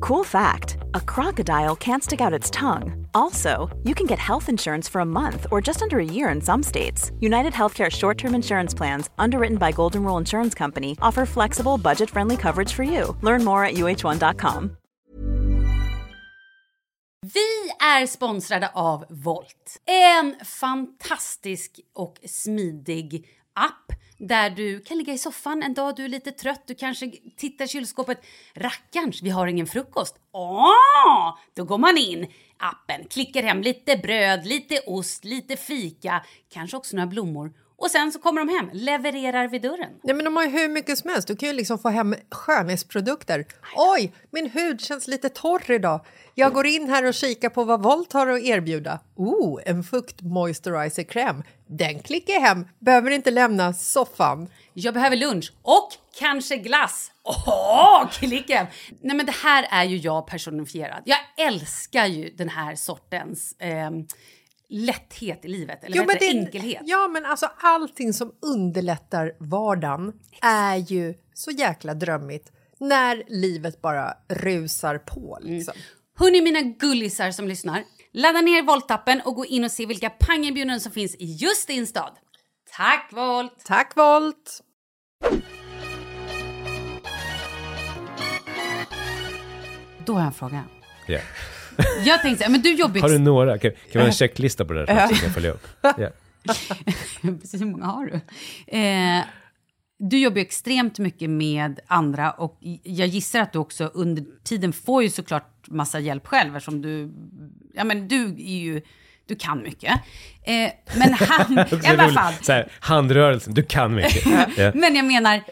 Cool fact a crocodile can't stick out its tongue. Also, you can get health insurance for a month or just under a year in some states. United Healthcare short term insurance plans, underwritten by Golden Rule Insurance Company, offer flexible, budget friendly coverage for you. Learn more at uh1.com. Vi är sponsrade av Volt. En fantastisk och smidig app där du kan ligga i soffan en dag du är lite trött. Du kanske tittar i kylskåpet. Rackarns, vi har ingen frukost. Åh! Då går man in appen, klickar hem lite bröd, lite ost, lite fika, kanske också några blommor. Och sen så kommer de hem, levererar vid dörren. Nej, men de har ju hur mycket som helst. Du kan ju liksom få hem skönhetsprodukter. Oj, min hud känns lite torr idag. Jag går in här och kikar på vad Volt har att erbjuda. Oh, en fukt moisturizer-kräm. Den klickar jag hem. Behöver inte lämna soffan. Jag behöver lunch och kanske glass. Åh, klicka hem! Nej men det här är ju jag personifierad. Jag älskar ju den här sortens ehm, lätthet i livet, eller vad heter det? enkelhet. Ja, men alltså allting som underlättar vardagen är ju så jäkla drömmigt när livet bara rusar på. Liksom. Hörni mina gullisar som lyssnar, ladda ner Volt-appen och gå in och se vilka pangerbjudanden som finns i just din stad. Tack Volt! Tack Volt! Då har jag en fråga. Ja. Jag tänkte så här, men du jobbar Har du några? Kan, kan vi ha en checklista på det där att jag kan följa upp? Precis, hur många har du? Eh, du jobbar ju extremt mycket med andra och jag gissar att du också under tiden får ju såklart massa hjälp själv eftersom du, ja men du är ju, du kan mycket. Eh, men han, i alla fall, Så här, handrörelsen, du kan mycket. Men jag menar,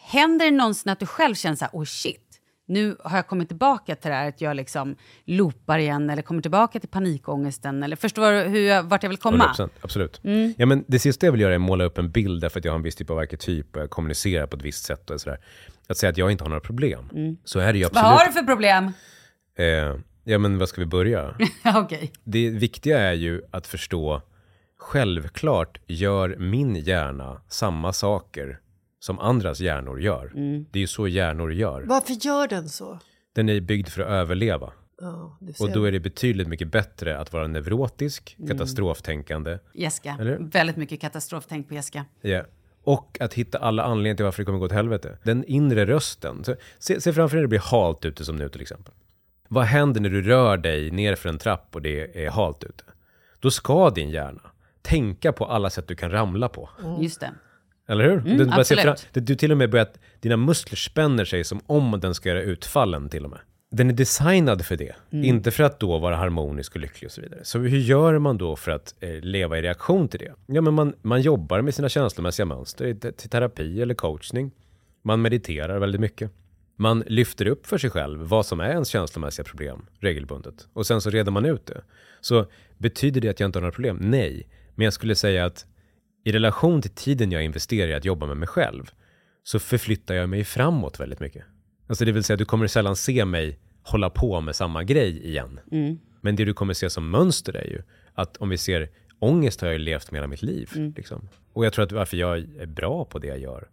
händer det någonsin att du själv känner så här, oh shit, nu har jag kommit tillbaka till det här att jag liksom loopar igen eller kommer tillbaka till panikångesten eller förstår du hur jag, vart jag vill komma? 100%, absolut. Mm. Ja, men det sista jag vill göra är att måla upp en bild därför att jag har en viss typ av arketyp och jag kommunicerar på ett visst sätt och sådär. Att säga att jag inte har några problem. Så är det ju Mm. Vad absolut. har du för problem? Eh, ja, men vad ska vi börja? Okej. det viktiga är ju att förstå, självklart gör min hjärna samma saker som andras hjärnor gör. Mm. Det är ju så hjärnor gör. Varför gör den så? Den är byggd för att överleva. Ser. Och då är det betydligt mycket bättre att vara neurotisk, Mm. katastroftänkande, Jessica. Eller? Väldigt mycket katastroftänk på Jessica. Ja. Och att hitta alla anledningar till varför det kommer gå åt helvete. Den inre rösten. Så, se, se framför dig det blir halt ute som nu till exempel. Vad händer när du rör dig ner för en trapp och det är halt ute? Då ska din hjärna tänka på alla sätt du kan ramla på. Just det. Eller hur? Ser absolut. fram, du till och med börjar, dina muskler spänner sig som om den ska göra utfallen till och med. Den är designad för det, inte för att då vara harmonisk och lycklig och så vidare. Så hur gör man då för att eh, leva i reaktion till det? Ja, men man, man jobbar med sina känslomässiga mönster till terapi eller coachning. Man mediterar väldigt mycket. Man lyfter upp för sig själv vad som är ens känslomässiga problem regelbundet. Och sen så reder man ut det. Så betyder det att jag inte har några problem? Nej. Men jag skulle säga att i relation till tiden jag investerar i att jobba med mig själv så förflyttar jag mig framåt väldigt mycket. Alltså det vill säga, du kommer sällan se mig hålla på med samma grej igen. Men det du kommer se som mönster är ju att om vi ser ångest har jag levt med hela mitt liv. Liksom. och jag tror att varför jag är bra på det jag gör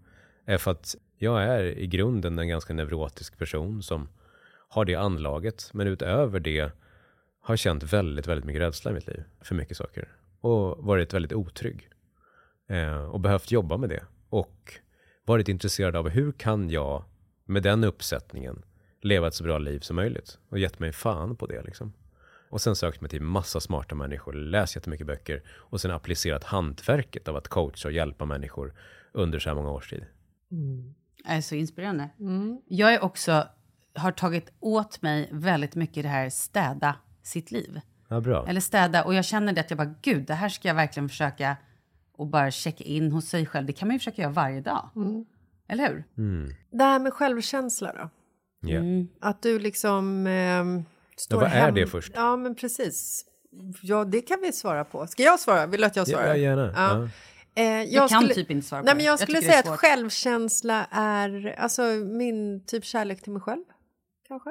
är för att jag är i grunden en ganska neurotisk person som har det anlaget, men utöver det har känt väldigt, väldigt mycket rädsla i mitt liv för mycket saker och varit väldigt otrygg och behövt jobba med det och varit intresserad av hur kan jag med den uppsättningen leva ett så bra liv som möjligt och gett mig fan på det liksom. Och sen sökt mig till massa smarta människor, läst jättemycket böcker och sen applicerat hantverket av att coacha och hjälpa människor under så här många års tid. Det är så inspirerande. Jag är också, har tagit åt mig väldigt mycket det här städa sitt liv. Ja, bra. Eller städa, och jag känner det att jag bara, gud, det här ska jag verkligen försöka och bara checka in hos sig själv. Det kan man ju försöka göra varje dag. Eller hur? Det här med självkänsla då? Ja. Att du liksom... Eh, står vad är hem- det först? Ja, men precis. Ja, det kan vi svara på. Ska jag svara? Vill du att jag svarar? Ja, gärna. Ja. Ja. Eh, Jag kan typ inte svara på Nej, det. men jag Jag skulle är säga att självkänsla är alltså, min typ kärlek till mig själv. Kanske?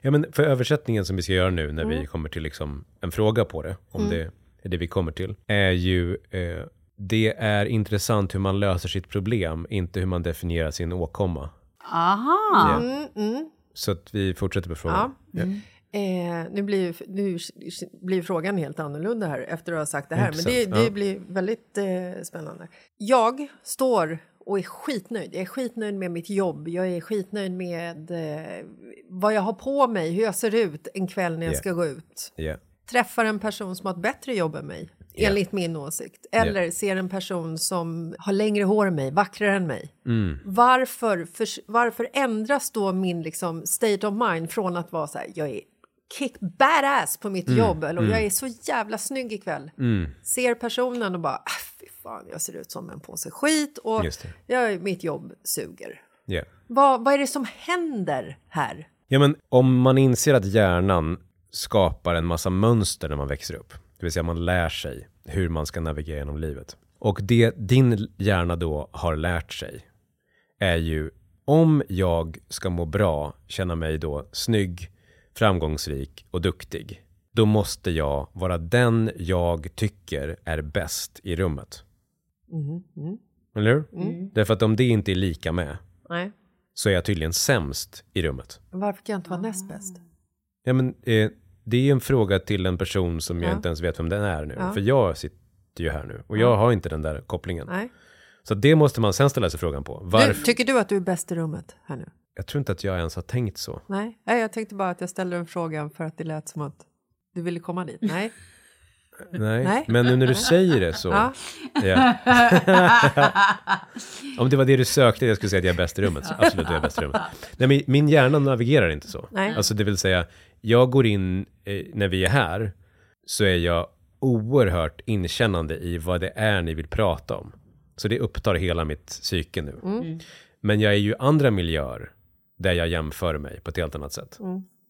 Ja, men för översättningen som vi ska göra nu när Mm. vi kommer till liksom en fråga på det, om det är det vi kommer till, är ju eh, det är intressant hur man löser sitt problem, inte hur man definierar sin åkomma. Aha! Mm, mm. Så att vi fortsätter på frågan. Ja. Eh, nu, blir, nu blir frågan helt annorlunda här efter att ha sagt det här. Men det, Intressant, det ja. blir väldigt eh, spännande. Jag står och är skitnöjd. Jag är skitnöjd med mitt jobb. Jag är skitnöjd med eh, vad jag har på mig, hur jag ser ut en kväll när jag Ja. ska gå ut. Ja. Träffar en person som har ett bättre jobb än mig, Ja. enligt min åsikt. Eller ser en person som har längre hår än mig, vackrare än mig. Mm. Varför, för, varför ändras då min liksom, state of mind från att vara så här, jag är kick badass på mitt jobb eller jag är så jävla snygg ikväll. Ser personen och bara, ah, fy fan, jag ser ut som en påse skit och jag, mitt jobb suger. Ja. Vad, vad är det som händer här? Ja, men om man inser att hjärnan skapar en massa mönster när man växer upp, det vill säga man lär sig hur man ska navigera genom livet. Och det din hjärna då har lärt sig är ju om jag ska må bra, känna mig då snygg, framgångsrik och duktig, då måste jag vara den jag tycker är bäst i rummet. Eller hur? Därför att om det inte är lika med, Nej. så är jag tydligen sämst i rummet. Varför kan jag inte vara näst bäst? Ja, men, eh, det är en fråga till en person som jag Ja. inte ens vet vem den är nu. Ja. För jag sitter ju här nu och jag har inte den där kopplingen. Nej. Så det måste man sen ställa sig frågan på. Varför? Du, tycker du att du är bäst i rummet här nu? Jag tror inte att jag ens har tänkt så. Nej, Nej jag tänkte bara att jag ställde den frågan för att det lät som att du ville komma dit. Nej. Nej. Nej. Men nu när du säger det så. Ja. Ja. Om det var det du sökte, jag skulle säga att jag är bäst i rummet. Så absolut, jag är bäst i rummet. Nej, men min hjärna navigerar inte så. Nej. Alltså det vill säga, jag går in, eh, när vi är här, så är jag oerhört inkännande i vad det är ni vill prata om. Så det upptar hela mitt psyke nu. Men jag är ju andra miljöer där jag jämför mig på ett helt annat sätt.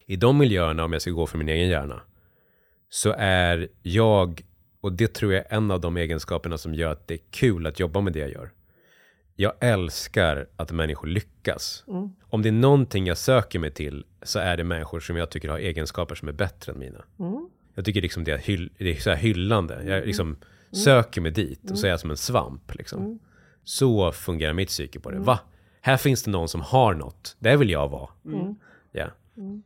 I de miljöerna, om jag ska gå för min egen hjärna, så är jag, och det tror jag är en av de egenskaperna som gör att det är kul att jobba med det jag gör. Jag älskar att människor lyckas. Om det är någonting jag söker mig till så är det människor som jag tycker har egenskaper som är bättre än mina. Jag tycker liksom det är, hyll, det är så här hyllande. Jag liksom söker mig dit och så är jag som en svamp. Liksom. Så fungerar mitt psyke på det. Va? Här finns det någon som har något. Det vill jag vara. Ja.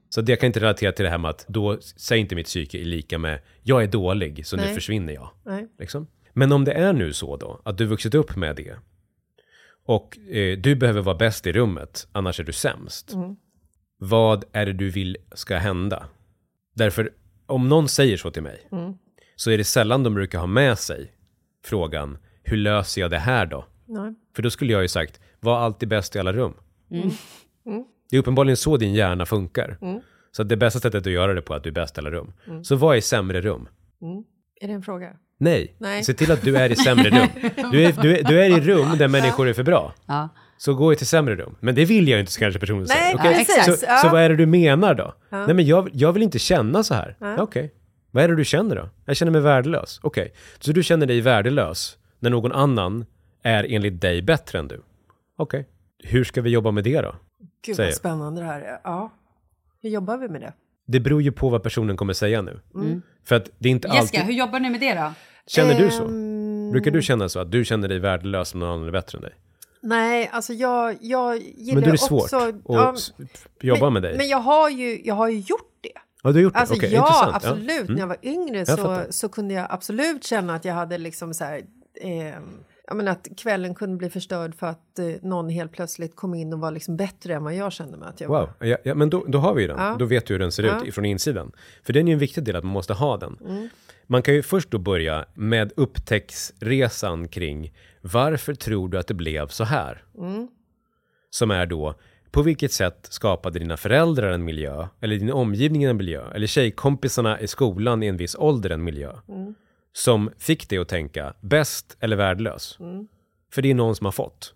Så det jag kan inte relatera till det här med att då säger inte mitt psyke är lika med jag är dålig så nu Nej. försvinner jag. Liksom. Men om det är nu så då, att du vuxit upp med det och eh, du behöver vara bäst i rummet, annars är du sämst. Vad är det du vill ska hända? Därför, om någon säger så till mig, så är det sällan de brukar ha med sig frågan, hur löser jag det här då? Nej. För då skulle jag ju sagt, var alltid bäst i alla rum. Det är uppenbarligen så din hjärna funkar. Så att det bästa sättet att göra det på är att du är bäst i alla rum. Så vad är sämre rum? Är det en fråga? Nej. Nej. se till att du är i sämre rum. Du är, du, är, du är i rum där människor är för bra. Ja. Så gå till sämre rum. Men det vill jag inte, så kanske personen Nej, säger. Okej? precis. Så, Ja. så vad är det du menar då? Nej, men jag, jag vill inte känna så här. Ja. Okej. Vad är det du känner då? Jag känner mig värdelös. Okej. Så du känner dig värdelös när någon annan är enligt dig bättre än du? Okej. Hur ska vi jobba med det då? Gud vad spännande det här är. Ja. Hur jobbar vi med det? Det beror ju på vad personen kommer säga nu. För att det är inte Jessica, alltid... hur jobbar ni med det då? Känner du så? Ehm, Brukar du känna så att du känner dig värdelös om någon annan är bättre än dig? Nej, alltså jag, jag gillar Men då är det svårt också... att ja, jobba men, med dig. Men jag har ju, jag har ju gjort det. ja, du har gjort det? Alltså Okej, ja, intressant. absolut. Ja. Mm. När jag var yngre Jag så, så kunde jag absolut känna att jag hade liksom så här... Eh, jag menar att kvällen kunde bli förstörd för att eh, någon helt plötsligt kom in och var liksom bättre än vad jag kände mig att jag. Wow, ja, ja, men då, då har vi ju den. Ja. Då vet du hur den ser Ja. Mm. ut från insidan. För den är ju en viktig del att man måste ha den. Man kan ju först då börja med upptäcktsresan kring varför tror du att det blev så här? Mm. Som är då, på vilket sätt skapade dina föräldrar en miljö, eller din omgivning en miljö, eller tjejkompisarna i skolan i en viss ålder en miljö, Mm. Som fick dig att tänka bäst eller värdelös? Mm. För det är någon som har fått.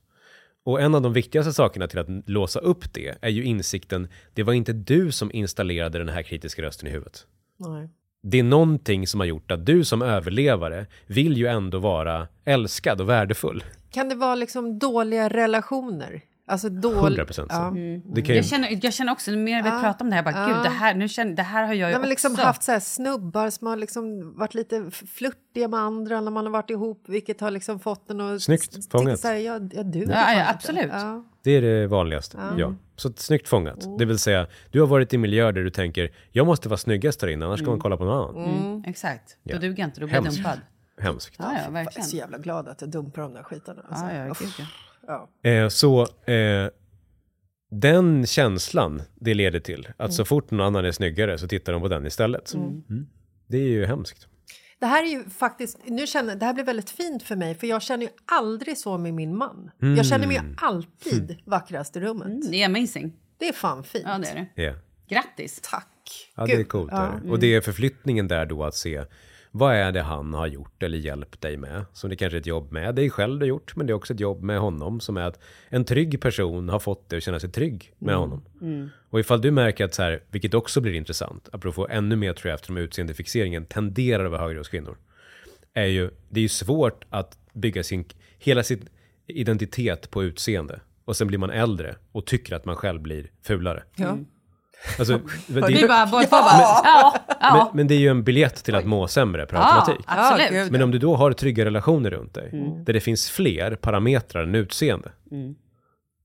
Och en av de viktigaste sakerna till att låsa upp det är ju insikten, det var inte du som installerade den här kritiska rösten i huvudet. Nej. Det är någonting som har gjort att du som överlevare vill ju ändå vara älskad och värdefull. Kan det vara liksom dåliga relationer? Alltså dål... 100% så. Ja. Kan ju, Jag känner, jag känner också, mer vi Ja, pratar om det här, bara, ja. gud, det här, nu känner, det här har jag ju Jag har också. liksom haft så här snubbar som har liksom varit lite flörtiga med andra när man har varit ihop, vilket har liksom fått en att Snyggt fångat. så här, jag, jag duger Ja, ja, absolut. Ja. det är det vanligaste. Ja. Så snyggt fångat. Det vill säga, du har varit i miljöer där du tänker, jag måste vara snyggast här inne, annars ska man kolla på någon annan. Mm, exakt, Ja. då duger jag inte, då blir jag Hemskt. dumpad. Hemskt. Ja, ja, Jag är så verkligen. jävla glad att jag dumpar de där skitarna. Alltså. Ja, ja, gud, ja. Eh, så eh, den känslan det leder till, att så fort någon annan är snyggare så tittar de på den istället. Mm. Det är ju hemskt. Det här är ju faktiskt, nu känner, det här blir väldigt fint för mig för jag känner ju aldrig så med min man. Jag känner mig Mm. ju alltid vackrast i rummet. Mm, det är amazing. Det är fan fint. Ja, det är det. Ja. Grattis! Tack. Ja, det är Gud, coolt. ja. Och det är förflyttningen där då att se vad är det han har gjort eller hjälpt dig med? Som det kanske är ett jobb med dig själv du har gjort, men det är också ett jobb med honom som är att en trygg person har fått dig att känna sig trygg med honom. Och ifall du märker att så här, vilket också blir intressant, apropå ännu mer tror jag eftersom utseendefixeringen tenderar att vara högre hos kvinnor, är ju, det är ju svårt att bygga sin, hela sin identitet på utseende. Och sen blir man äldre och tycker att man själv blir fulare. Ja. Alltså, det, Vi bara, båda två bara, ja, ja, men, men det är ju en biljett till att må sämre per ja, automatik. absolut. Ja. Men om du då har trygga relationer runt dig, där det finns fler parametrar än utseende.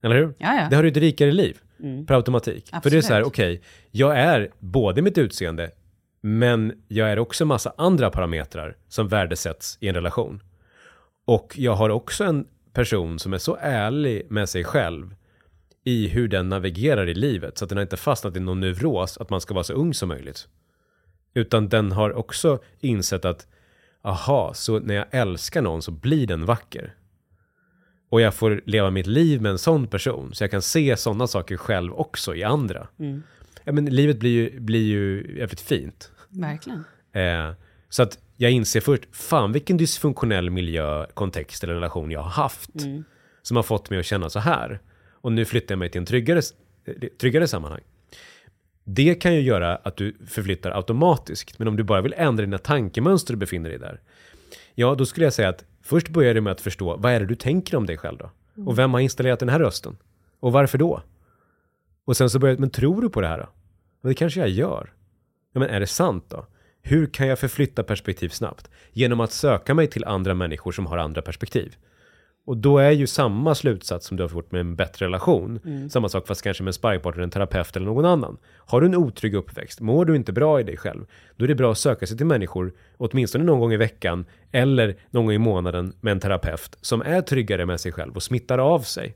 Eller hur? Ja, ja. Det har du ett rikare liv per automatik. För det är så här, Absolut. okej, jag är både mitt utseende, men jag är också massa andra parametrar som värdesätts i en relation. Och jag har också en person som är så ärlig med sig själv i hur den navigerar i livet, så att den har inte fastnat i någon neuros att man ska vara så ung som möjligt. Utan den har också insett att, aha, så när jag älskar någon så blir den vacker. Och jag får leva mitt liv med en sån person, så jag kan se sådana saker själv också i andra. Ja, men livet blir ju, blir ju jävligt fint. Verkligen. Eh, så att jag inser först, fan vilken dysfunktionell miljö, kontext eller relation jag har haft. Som har fått mig att känna så här. Och nu flyttar jag mig till en tryggare, eh, tryggare sammanhang. Det kan ju göra att du förflyttar automatiskt. Men om du bara vill ändra dina tankemönster och befinner dig där. Ja, då skulle jag säga att först börjar du med att förstå, vad är det du tänker om dig själv då? Och vem har installerat den här rösten? Och varför då? Och sen så börjar men tror du på det här då? Men det kanske jag gör. Ja, men är det sant då? Hur kan jag förflytta perspektiv snabbt? Genom att söka mig till andra människor som har andra perspektiv. Och då är ju samma slutsats som du har fått med en bättre relation. Samma sak fast kanske med en sparringpartner, en terapeut eller någon annan. Har du en otrygg uppväxt, mår du inte bra i dig själv, då är det bra att söka sig till människor, åtminstone någon gång i veckan eller någon gång i månaden med en terapeut som är tryggare med sig själv och smittar av sig.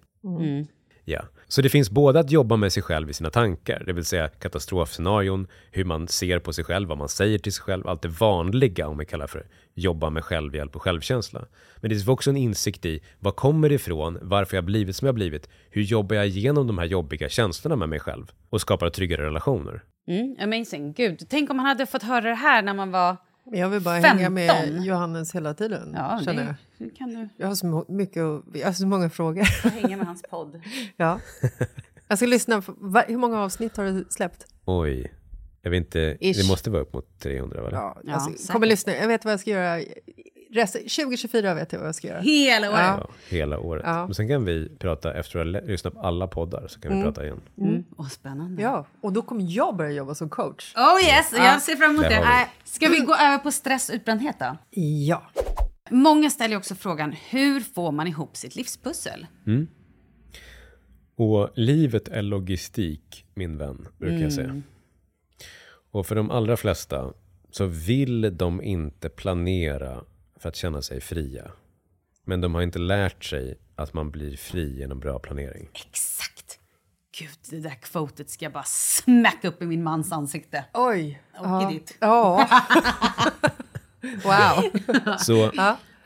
Ja, så det finns både att jobba med sig själv i sina tankar, det vill säga katastrofscenarion, hur man ser på sig själv, vad man säger till sig själv, allt det vanliga om vi kallar för jobba med självhjälp och självkänsla. Men det finns också en insikt i vad kommer det ifrån, varför jag blivit som jag blivit, hur jobbar jag igenom de här jobbiga känslorna med mig själv och skapar tryggare relationer. Mm, amazing. Gud, tänk om man hade fått höra det här när man var... Jag vill bara 15. hänga med Johannes hela tiden. Ja, känner jag. det, det kan du Jag har så mycket jag har så många frågor. hänga med hans podd. ja. Jag ska lyssna. På, va, hur många avsnitt har du släppt? Oj, jag vet inte, Ish. det måste vara upp mot 300 väl? Ja, Ja, alltså, kommer lyssna. Jag vet vad jag ska göra. Resten, 2024 vet jag vad jag ska göra. Hela året. Ja, hela året. Ja. Men sen kan vi prata, efter att ha lyssnat på alla poddar, så kan vi prata igen. Mm. Åh, spännande. Ja, och då kommer jag börja jobba som coach. Oh yes, jag ser fram emot det. vi. Äh, Ska vi gå över på stress och utbrändhet då? Ja. Många ställer också frågan, hur får man ihop sitt livspussel? Och livet är logistik, min vän, brukar jag säga. Och för de allra flesta så vill de inte planera för att känna sig fria. Men de har inte lärt sig att man blir fri genom bra planering. Exakt! Gud, det där kvotet ska jag bara smacka upp i min mans ansikte. Oj. Och i ditt. Ja. wow. Så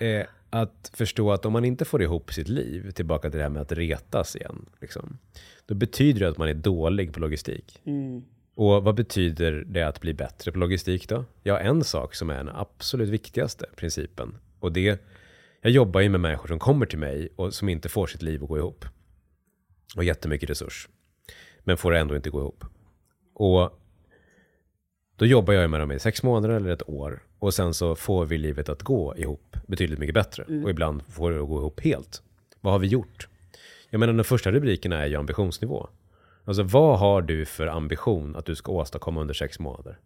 eh, att förstå att om man inte får ihop sitt liv, tillbaka till det här med att retas igen, liksom, då betyder det att man är dålig på logistik. Och vad betyder det att bli bättre på logistik då? Ja, en sak som är den absolut viktigaste principen. Och det, jag jobbar ju med människor som kommer till mig och som inte får sitt liv att gå ihop. Och jättemycket resurs. Men får det ändå inte gå ihop. Och då jobbar jag med dem i sex månader eller ett år. Och sen så får vi livet att gå ihop betydligt mycket bättre. Och ibland får det att gå ihop helt. Vad har vi gjort? Jag menar den första rubriken är ju ambitionsnivå. Alltså vad har du för ambition att du ska åstadkomma under sex månader?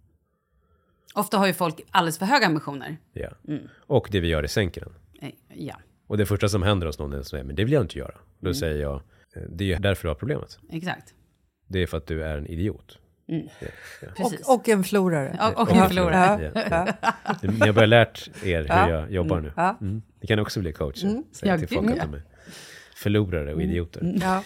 Ofta har ju folk alldeles för höga ambitioner. Ja. Och det vi gör, det sänker den. Eh, Ja, Och det första som händer hos någon är att säga, men det vill jag inte göra. Då säger jag, eh, det är ju därför du har problemet. exakt. Det är för att du är en idiot. Precis. Och, och en förlorare. Och, och en förlorare. Ja. Ja. Ni har bara lärt er hur jag jobbar nu. Mm. Ni kan också bli coacher. Säga Ja, till folk att ja. de är förlorare och idioter. Ja.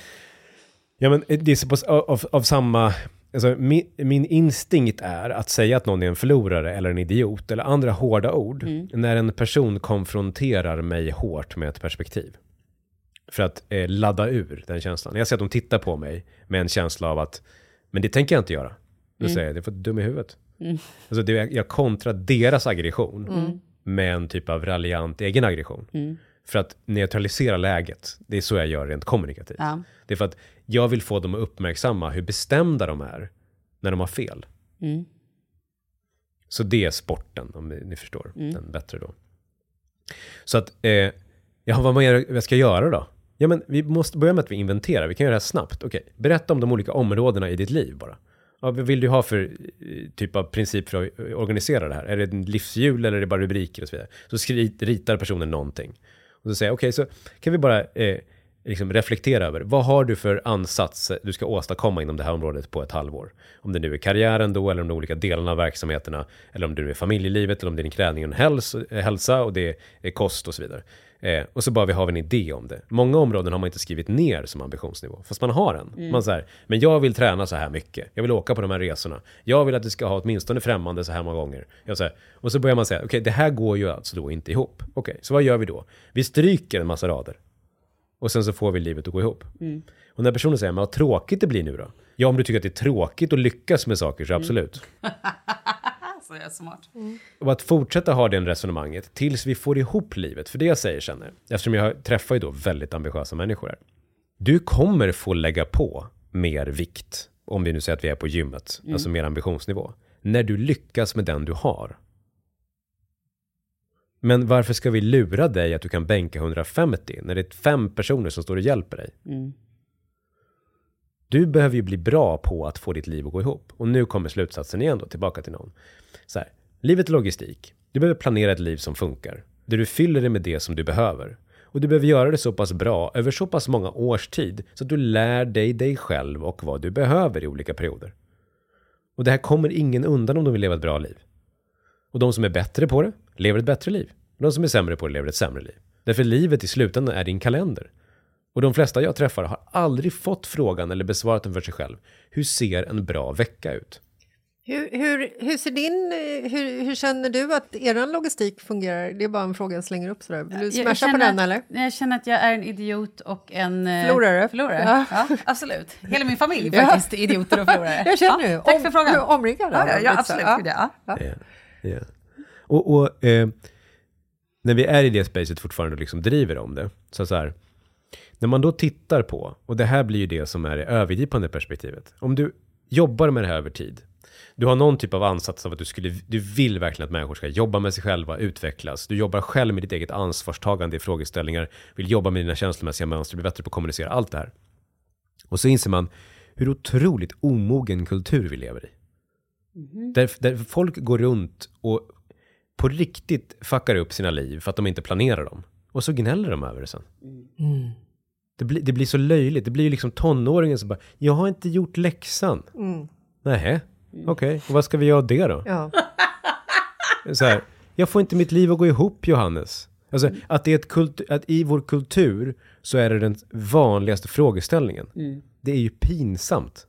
Ja, men det är så av, av samma... Alltså, min, min instinkt är att säga att någon är en förlorare eller en idiot eller andra hårda ord när en person konfronterar mig hårt med ett perspektiv. För att eh, ladda ur den känslan. Jag ser att de tittar på mig med en känsla av att men det tänker jag inte göra. Då säger jag, det är för dum i huvudet. Alltså det, jag kontrar deras aggression med en typ av raljant egen aggression. För att neutralisera läget. Det är så jag gör rent kommunikativt. Ja. Det är för att jag vill få dem att uppmärksamma hur bestämda de är när de har fel. Så det är sporten, om ni, ni förstår den bättre då. Så att, eh, ja, vad mer jag ska göra då? Ja, men vi måste börja med att vi inventerar. Vi kan göra det här snabbt. Okej, berätta om de olika områdena i ditt liv bara. Ja, vad vill du ha för eh, typ av princip för att organisera det här? Är det en livshjul eller är det bara rubriker och så vidare? Så skri- ritar personen någonting. Och så säger jag, okej, så kan vi bara eh, liksom reflektera över, vad har du för ansats du ska åstadkomma inom det här området på ett halvår? Om det nu är karriären då, eller om de olika delarna av verksamheterna, eller om det nu är familjelivet, eller om det är din träning och hälsa, och det är kost och så vidare. Eh, och så bara vi har en idé om det. Många områden har man inte skrivit ner som ambitionsnivå, fast man har en. Man säger, men jag vill träna så här mycket. Jag vill åka på de här resorna. Jag vill att du ska ha åtminstone främmande så här många gånger. Jag säger, och så börjar man säga, okej, det här går ju alltså då inte ihop. Okej, så vad gör vi då? Vi stryker en massa rader. Och sen så får vi livet att gå ihop. Och när personen säger, men vad tråkigt det blir nu då? Ja, om du tycker att det är tråkigt att lyckas med saker, så absolut. Så jag är smart. Och att fortsätta ha det resonemanget tills vi får ihop livet. För det jag säger är, eftersom jag träffar ju då väldigt ambitiösa människor här. Du kommer få lägga på mer vikt, om vi nu säger att vi är på gymmet, alltså mer ambitionsnivå, när du lyckas med den du har. Men varför ska vi lura dig att du kan bänka 150 när det är fem personer som står och hjälper dig? Du behöver ju bli bra på att få ditt liv att gå ihop. Och nu kommer slutsatsen igen då, tillbaka till någon. Så här, livet är logistik. Du behöver planera ett liv som funkar. Där du fyller det med det som du behöver. Och du behöver göra det så pass bra över så pass många års tid så att du lär dig dig själv och vad du behöver i olika perioder. Och det här kommer ingen undan om de vill leva ett bra liv. Och de som är bättre på det lever ett bättre liv. Och de som är sämre på det lever ett sämre liv. Därför livet i slutändan är din kalender. Och de flesta jag träffar har aldrig fått frågan eller besvarat den för sig själv. Hur ser en bra vecka ut? Hur, hur, hur ser din... Hur, hur känner du att er logistik fungerar? Det är bara en fråga jag slänger upp sådär. Vill du smasha på den att- eller? Jag känner att jag är en idiot och en... eh, Förlorare. Förlorare, Ja. ja. absolut. Hela min familj Ja. faktiskt, idioter och förlorare. Jag känner ja, Tack om- för frågan. Omringad Ja, ja, ja absolut. Ja. Yeah. Och, och eh, när vi är i det spacet fortfarande och liksom driver om det, så, så här, när man då tittar på, och det här blir ju det som är det övergripande perspektivet. Om du jobbar med det här över tid, du har någon typ av ansats av att du, skulle, du vill verkligen att människor ska jobba med sig själva, utvecklas. Du jobbar själv med ditt eget ansvarstagande i frågeställningar, vill jobba med dina känslomässiga mönster, bli bättre på att kommunicera, allt det här. Och så inser man hur otroligt omogen kultur vi lever i. Där, där folk går runt och på riktigt fuckar upp sina liv för att de inte planerar dem. Och så gnäller de över det sen. Det, blir, det blir så löjligt. Det blir ju liksom tonåringen som bara, jag har inte gjort läxan. Mm. Nej, okej. Och vad ska vi göra av det då? Ja. Så här, jag får inte mitt liv att gå ihop, Johannes. Alltså, att, det är ett kult, att i vår kultur så är det den vanligaste frågeställningen. Det är ju pinsamt.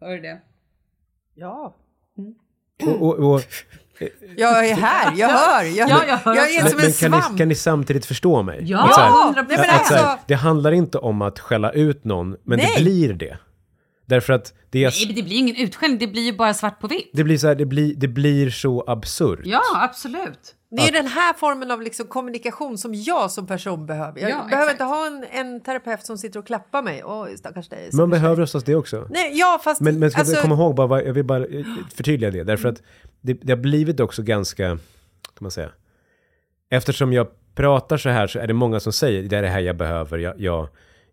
Hör du det? ja. Och, och, och, Jag är här, jag hör. Jag, Ja, jag hör jag är men som men en kan, ni, svamp. kan ni samtidigt förstå mig? Ja, Att så här, 100 Nej, men här, alltså- det handlar inte om att skälla ut någon, men Nej. det blir det. Därför att det, är, Nej, det blir ingen utskällning, det blir ju bara svart på vitt. det, blir så här, det, blir, det blir så absurt. Ja, absolut. Det är den här formen av liksom kommunikation som jag som person behöver. Jag Ja, behöver exakt. inte ha en, en terapeut som sitter och klappar mig. Åh, stackars dig. stackars Man behöver oftast det också. Nej, ja, fast... Men, men ska alltså, komma ihåg bara, jag vill bara eh, förtydliga det, därför att det, det har blivit också ganska, kan man säga, eftersom jag pratar så här så är det många som säger det är det här jag behöver, jag, jag,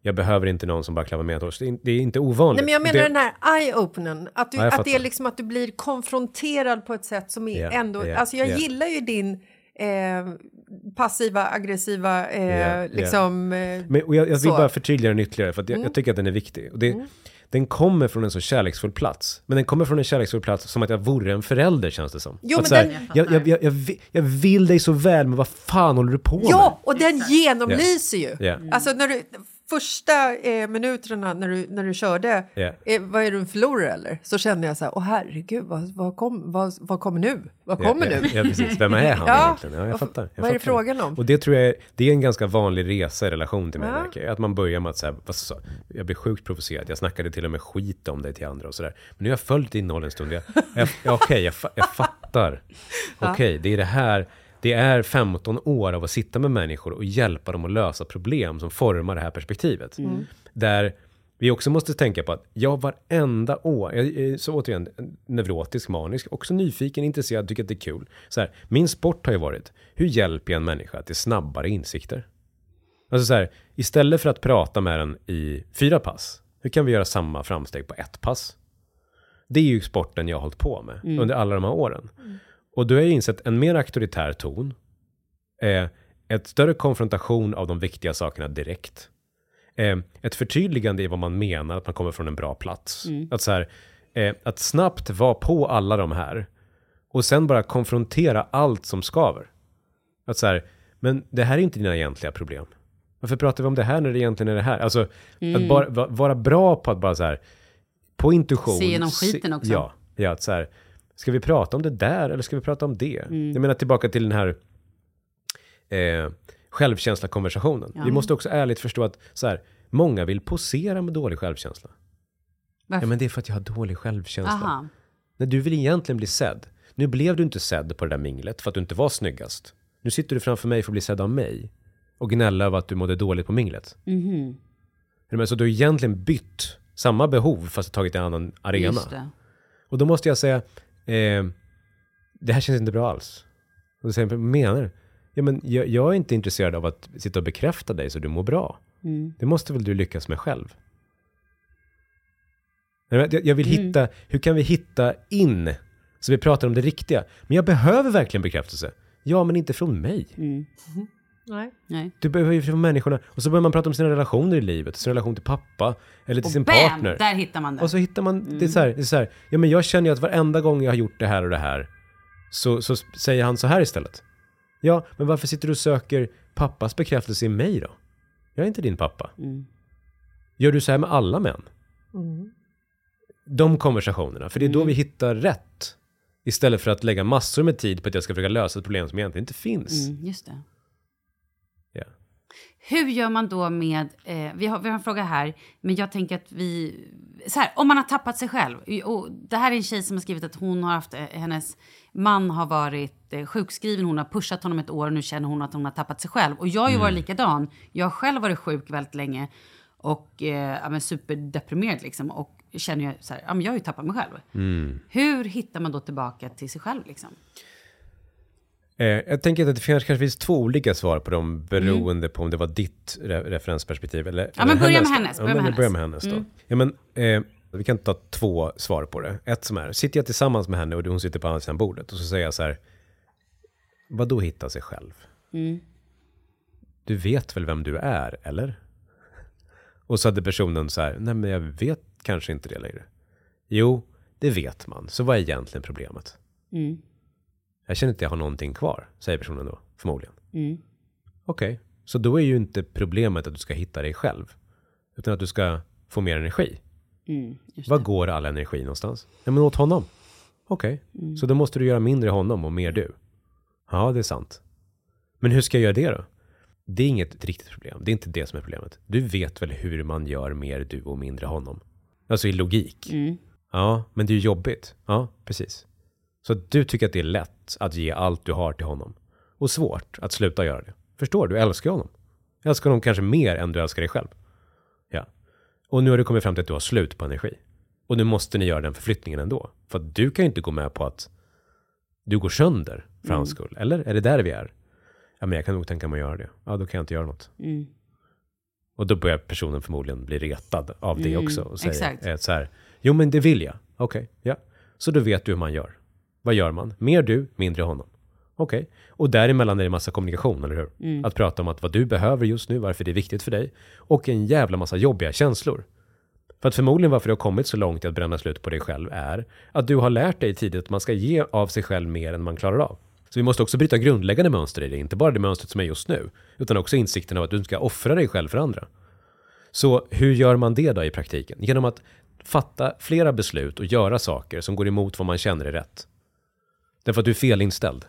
jag behöver inte någon som bara klappar med oss. Det är, inte ovanligt. Nej, men jag menar det, den här eye-openen. Att, du, Ja, att det är liksom att du blir konfronterad på ett sätt som är Ja, ändå... ja, alltså jag ja. gillar ju din eh, passiva, aggressiva, eh, Ja, ja. liksom... Eh, Men, och jag, jag vill Så. Mm. bara förtydliga den ytterligare, för att jag, jag tycker att den är viktig. Och det, Den kommer från en så kärleksfull plats. Men den kommer från en kärleksfull plats som att jag vore en förälder, känns det som. Jo, att men här, den- jag, jag, jag, jag, vi- jag vill dig så väl, men vad fan håller du på med? ja, och den genomlyser ju. Ja. Alltså när du... Första eh, minuterna när du, när du körde, Ja. eh, vad är du en förlorare eller? Så kände jag så här, åh herregud, vad, vad, kom, vad, vad kommer nu? Vad kommer ja, nu? Ja, precis. Vem är han Ja. egentligen? Ja, jag fattar. Jag vad är det fattar. frågan om? Och det tror jag är, det är en ganska vanlig resa i relation till mig. Ja. jag. Att man börjar med att säga, jag blir sjukt provocerad. Jag snackade till och med skit om dig till andra och sådär. Men nu har jag följt din innehåll en stund. Jag, jag, ja, Okej, jag, fa- jag fattar. Okej, det är det här. Det är 15 år av att sitta med människor och hjälpa dem att lösa problem som formar det här perspektivet. Där vi också måste tänka på att jag varenda år, jag är så återigen neurotisk, manisk, också nyfiken, intresserad, tycker att det är kul. Så här, min sport har ju varit, hur hjälper jag en människa till snabbare insikter? Alltså så här, istället för att prata med den i fyra pass, hur kan vi göra samma framsteg på ett pass? Det är ju sporten jag har hållit på med under alla de här åren. Och då har jag insett en mer auktoritär ton, eh, ett större konfrontation av de viktiga sakerna direkt, eh, ett förtydligande i vad man menar, att man kommer från en bra plats. Att, så här, eh, att snabbt vara på alla de här och sen bara konfrontera allt som skaver. Att så här, men det här är inte dina egentliga problem. Varför pratar vi om det här när det egentligen är det här? Alltså, att bara, va- vara bra på att bara så här, på intuition. Se igenom skiten också. Ja, ja att så här, ska vi prata om det där eller ska vi prata om det? Mm. Jag menar tillbaka till den här eh, självkänsla-konversationen. Vi måste också ärligt förstå att så här, många vill posera med dålig självkänsla. Varför? Ja, men det är för att jag har dålig självkänsla. Aha. Nej, du vill egentligen bli sedd. Nu blev du inte sedd på det där minglet för att du inte var snyggast. Nu sitter du framför mig för att bli sedd av mig och gnälla över att du mådde dåligt på minglet. Med? Så du har egentligen bytt samma behov fast tagit en annan arena. Just det. Och då måste jag säga, eh, det här känns inte bra alls. Och då säger jag, vad menar du? Ja, men jag, jag är inte intresserad av att sitta och bekräfta dig så du mår bra. Mm. Det måste väl du lyckas med själv? Jag, jag vill Mm. hitta, hur kan vi hitta in? Så vi pratar om det riktiga. Men jag behöver verkligen bekräftelse. Ja, men inte från mig. Mm. Nej. Nej. Du behöver ju från människorna. Och så börjar man prata om sina relationer i livet. Sin relation till pappa. Eller till Och sin bam, partner. där hittar man det. Och så hittar man, det är så här, det är så här, ja men jag känner ju att varenda gång jag har gjort det här och det här, så, så säger han så här istället. Ja, men varför sitter du och söker pappas bekräftelse i mig då? Jag är inte din pappa. Mm. Gör du så här med alla män? De konversationerna, för det är då vi hittar rätt. Istället för att lägga massor med tid på att jag ska försöka lösa ett problem som egentligen inte finns. Mm, just det. Hur gör man då med, eh, vi, har, vi har en fråga här, men jag tänker att vi, så här, om man har tappat sig själv. Och det här är en tjej som har skrivit att hon har haft, eh, hennes man har varit eh, sjukskriven, hon har pushat honom ett år och nu känner hon att hon har tappat sig själv. Och jag har ju varit likadan, jag har själv varit sjuk väldigt länge och eh, ja, men superdeprimerad liksom. Och känner ju så här, ja men jag har ju tappat mig själv. Hur hittar man då tillbaka till sig själv liksom? Eh, jag tänker att det finns, kanske finns två olika svar på dem beroende på om det var ditt re referensperspektiv eller, Mm. Ja, men börja med hennes, Ja, börja med hennes. Mm. med hennes då. Ja, men, eh, Vi kan ta två svar på det. Ett som är, sitter jag tillsammans med henne och hon sitter på andra sidan bordet och så säger jag så här, vad då hitta sig själv? Du vet väl vem du är, eller? Och så hade personen så här, nej men jag vet kanske inte det längre. Jo, det vet man. Så vad är egentligen problemet? Jag känner inte att jag har någonting kvar, säger personen då, förmodligen. Okej, så då är ju inte problemet att du ska hitta dig själv, utan att du ska få mer energi. Var går all energi någonstans? Ja, men åt honom. Okej, så då måste du göra mindre honom och mer du. Ja, det är sant. Men hur ska jag göra det då? Det är inget riktigt problem. Det är inte det som är problemet. Du vet väl hur man gör mer du och mindre honom? Alltså i logik. Ja, men det är ju jobbigt. Ja, precis. Så att du tycker att det är lätt att ge allt du har till honom. Och svårt att sluta göra det. Förstår du? Älskar honom. Älskar honom kanske mer än du älskar dig själv. Ja. Och nu har du kommit fram till att du har slut på energi. Och nu måste ni göra den förflyttningen ändå. För att du kan ju inte gå med på att du går sönder för hans skull. Eller? Är det där vi är? Ja, men jag kan nog tänka mig att göra det. Ja, då kan jag inte göra något. Och då börjar personen förmodligen bli retad av det också. Och säger exakt. eh, så här, jo men det vill jag. Okej, ja. Så då vet du hur man gör. Vad gör man? Mer du, mindre honom. Okej. Och däremellan är det massa kommunikation, eller hur? Att prata om att vad du behöver just nu, varför det är viktigt för dig. Och en jävla massa jobbiga känslor. För att förmodligen varför du har kommit så långt i att bränna slut på dig själv är att du har lärt dig tidigt att man ska ge av sig själv mer än man klarar av. Så vi måste också bryta grundläggande mönster i det, inte bara det mönstret som är just nu, utan också insikten av att du ska offra dig själv för andra. Så hur gör man det då i praktiken? Genom att fatta flera beslut och göra saker som går emot vad man känner är rätt. Därför att du är felinställd.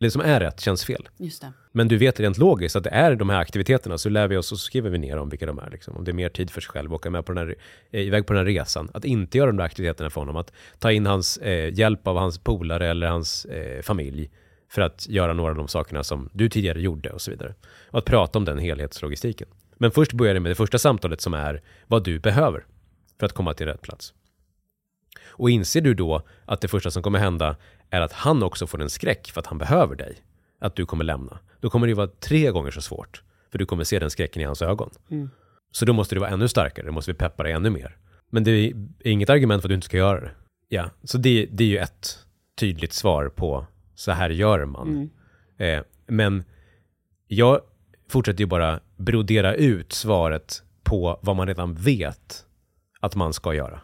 Det som är rätt känns fel. Just det. Men du vet rent logiskt att det är de här aktiviteterna, så lär vi oss och så skriver vi ner om vilka de är. Liksom. Om det är mer tid för sig själv, åka med på den här, eh, iväg på den här resan. Att inte göra de där aktiviteterna för honom, att ta in hans eh, hjälp av hans polare eller hans eh, familj för att göra några av de sakerna som du tidigare gjorde och så vidare. Och att prata om den helhetslogistiken. Men först börjar det med det första samtalet som är vad du behöver för att komma till rätt plats. Och inser du då att det första som kommer hända är att han också får en skräck för att han behöver dig, att du kommer lämna, då kommer det vara tre gånger så svårt. För du kommer se den skräcken i hans ögon. Så då måste du vara ännu starkare, då måste vi peppa dig ännu mer. Men det är inget argument för att du inte ska göra det. Ja, så det, det är ju ett tydligt svar på så här gör man. Eh, men jag fortsätter ju bara brodera ut svaret på vad man redan vet att man ska göra.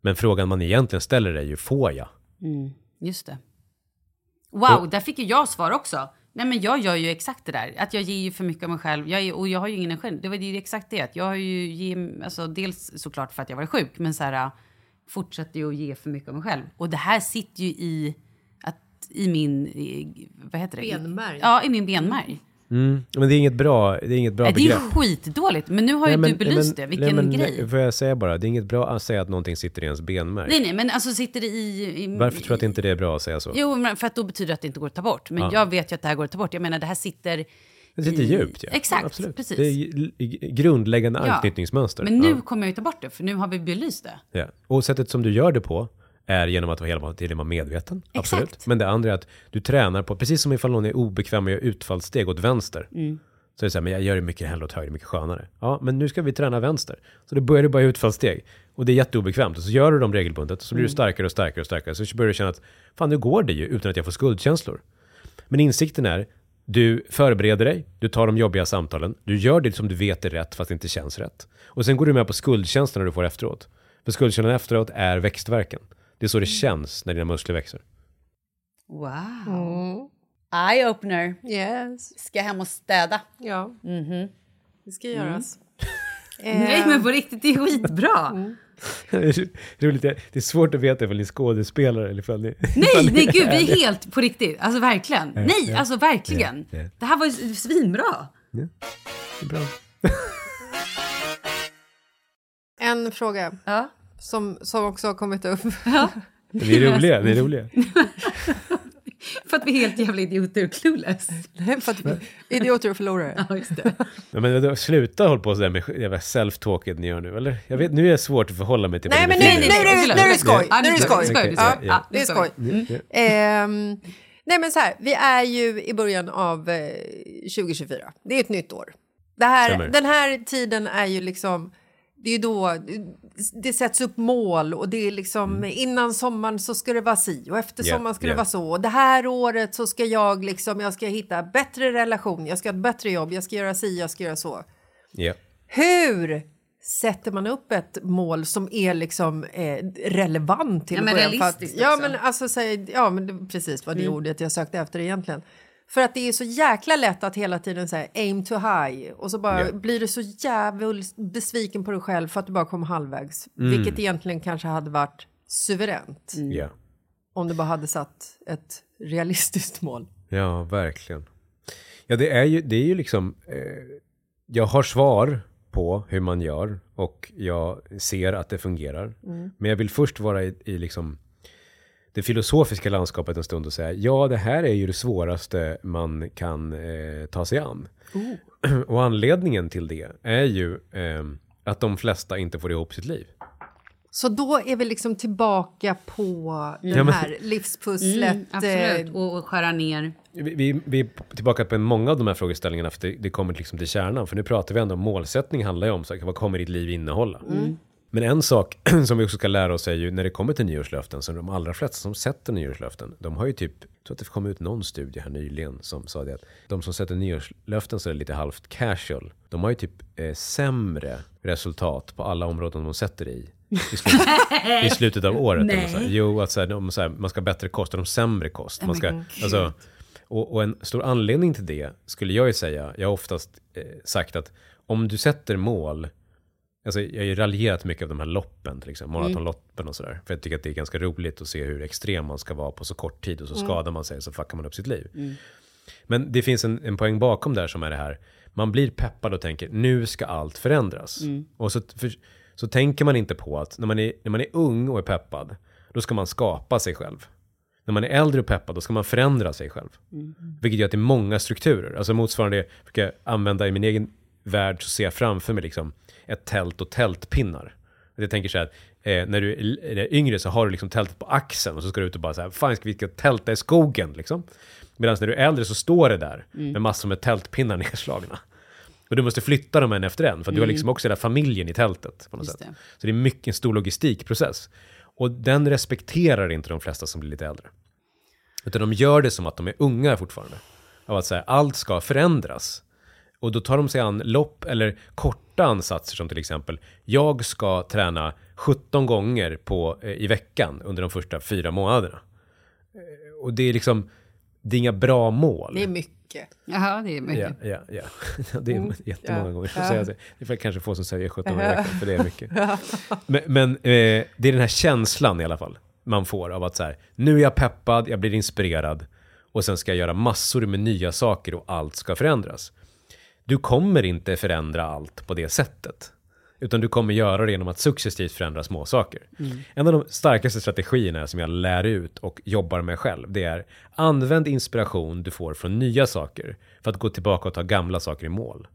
Men frågan man egentligen ställer är ju, får jag? Just det. Wow, där fick ju jag svar också. Nej men jag gör ju exakt det där. Att jag ger ju för mycket av mig själv. Jag är, och jag har ju ingen energi. Det var ju exakt det. Att jag har ju ge, alltså dels såklart för att jag var sjuk. Men så här fortsätter ju att ge för mycket av mig själv. Och det här sitter ju i, att, i min, i, vad heter det? Benmärg. Ja, i min benmärg. Mm, men det är inget bra, det är inget bra Nej, det är begrepp. skitdåligt. Men nu har ju Nej, du belyst men- det. Vilken nej, men, grej. Får jag säga bara, det är inget bra att säga att någonting sitter i ens benmärg. Nej, nej, men alltså sitter det i... i Varför tror du att inte det är bra att säga så? Jo, men för att då betyder det att det inte går att ta bort. Men Ja. jag vet ju att det här går att ta bort. Jag menar, det här sitter... Det sitter i- djupt, ja. Exakt, Absolut. precis. Det är grundläggande Ja. anknytningsmönster. Men nu Ja. kommer jag ju ta bort det, för nu har vi belyst det. Ja. Och sättet som du gör det på är genom att hela tiden vara medveten. Absolut. Men det andra är att du tränar på, precis som ifall någon är obekväm och gör utfallssteg åt vänster. Mm. Så är det så här, men jag gör det mycket hellre åt höger, mycket skönare. Ja, men nu ska vi träna vänster. Så då börjar du bara utfallssteg. Och det är jätteobekvämt. Och så gör du dem regelbundet. Och så blir du starkare och starkare och starkare. Så börjar du känna att, fan nu går det ju utan att jag får skuldkänslor. Men insikten är, du förbereder dig, du tar de jobbiga samtalen, du gör det som du vet är rätt fast det inte känns rätt. Och sen går du med på skuldkänslan du får efteråt. För skuldkänslan efteråt är växtverken. Det är så det känns när dina muskler växer. Wow. Eye-opener. Yes. Ska hem och städa. Ja, det ska göras. Nej, men på riktigt, det är skitbra. Roligt, det är svårt att veta ifall ni är skådespelare eller ifall ni... Nej, nej gud, vi är helt på riktigt. Alltså verkligen. Nej, ja. alltså verkligen. Ja, ja. Det här var ju svinbra. Det är bra. En fråga Ja. Som, som också har kommit upp. Ni är roliga, ni är roliga. För att vi är helt jävla idioter och clueless. För att vi, idioter och förlorare. Ja, just det. Ja, men vadå, sluta hålla på sådär med jävla self-talket ni gör nu, eller? Jag vet, nu är det svårt att förhålla mig till Nej, men nu, nu, nu, nu är det skoj. Ja, Nu är det skoj. skoj, det är Ja, skoj. Ja, det är skoj. skoj. Nej, men så här, vi är ju i början av eh, 2024. Det är ett nytt år. Det här, den här tiden är ju liksom... Det är då det sätts upp mål och det är liksom Mm. innan sommaren så ska det vara si och efter sommaren ska ja. det vara så. Och det här året så ska jag liksom, jag ska hitta bättre relation, jag ska ha ett bättre jobb, jag ska göra si, jag ska göra så. Ja. Hur sätter man upp ett mål som är liksom eh, relevant till Ja, men? För att- realistiskt Ja, men alltså säg, ja, men precis vad det Mm. ordet jag sökte efter egentligen. För att det är så jäkla lätt att hela tiden säga aim to high och så bara Ja. blir du så jävla besviken på dig själv för att du bara kom halvvägs. Mm. Vilket egentligen kanske hade varit suveränt Ja. om du bara hade satt ett realistiskt mål. Ja, verkligen. Ja, det är ju, det är ju liksom... Eh, jag har svar på hur man gör och jag ser att det fungerar. Men jag vill först vara i, i liksom det filosofiska landskapet en stund och säga ja, det här är ju det svåraste man kan eh, ta sig an. Och anledningen till det är ju eh, att de flesta inte får ihop sitt liv. Så då är vi liksom tillbaka på det Ja, men- här livspusslet. Mm, absolut, eh, och, och skära ner. Vi, vi, vi är tillbaka på många av de här frågeställningarna för det, det kommer liksom till kärnan. För nu pratar vi ändå om målsättning handlar ju om så, här, vad kommer ditt liv innehålla? Men en sak som vi också ska lära oss är ju när det kommer till nyårslöften, så de allra flesta som sätter nyårslöften, de har ju typ, jag tror att det kom ut någon studie här nyligen som sa det att de som sätter nyårslöften så är lite halvt casual, de har ju typ eh, sämre resultat på alla områden de sätter i. I, slut, I slutet av året. Så här. Jo, att så här, de, så här, man ska ha bättre kost, de sämre kost. Man ska, alltså, och, och en stor anledning till det skulle jag ju säga, jag har oftast eh, sagt att om du sätter mål, alltså jag har ju raljerat mycket av de här loppen till exempel, maratonloppen och sådär. För jag tycker att det är ganska roligt att se hur extrem man ska vara på så kort tid och så skadar man sig så fuckar man upp sitt liv. Men det finns en, en poäng bakom där som är det här, man blir peppad och tänker nu ska allt förändras. Och så, för, så tänker man inte på att när man, är, när man är ung och är peppad, då ska man skapa sig själv. När man är äldre och peppad, då ska man förändra sig själv. Vilket gör att det är många strukturer. Alltså motsvarande, jag brukar använda i min egen värld, så ser jag framför mig liksom ett tält och tältpinnar. Jag tänker så här, eh, när du är yngre så har du liksom tältet på axeln och så ska du ut och bara så här, fan ska vi ska tälta i skogen liksom. Medan när du är äldre så står det där med massor med tältpinnar nedslagna. Och du måste flytta dem en efter en, för att du har liksom också hela familjen i tältet på något Just sätt. det. Så det är mycket en stor logistikprocess. Och den respekterar inte de flesta som blir lite äldre. Utan de gör det som att de är unga fortfarande. Av att säga allt ska förändras. Och då tar de sig an lopp eller korta ansatser som till exempel jag ska träna 17 gånger på, eh, i veckan under de första fyra månaderna. Eh, Och det är liksom, det är inga bra mål. Det är mycket. Jaha, det är mycket. Ja, ja, ja. Det är jättemånga ja, gånger. ja. Jag det. är väl kanske få som säger 17 gånger i veckan, för det är mycket. Men, men eh, det är den här känslan i alla fall man får av att så här, nu är jag peppad, jag blir inspirerad och sen ska jag göra massor med nya saker och allt ska förändras. Du kommer inte förändra allt på det sättet. Utan du kommer göra det genom att successivt förändra små saker. En av de starkaste strategierna som jag lär ut och jobbar med själv, det är använd inspiration du får från nya saker för att gå tillbaka och ta gamla saker i mål.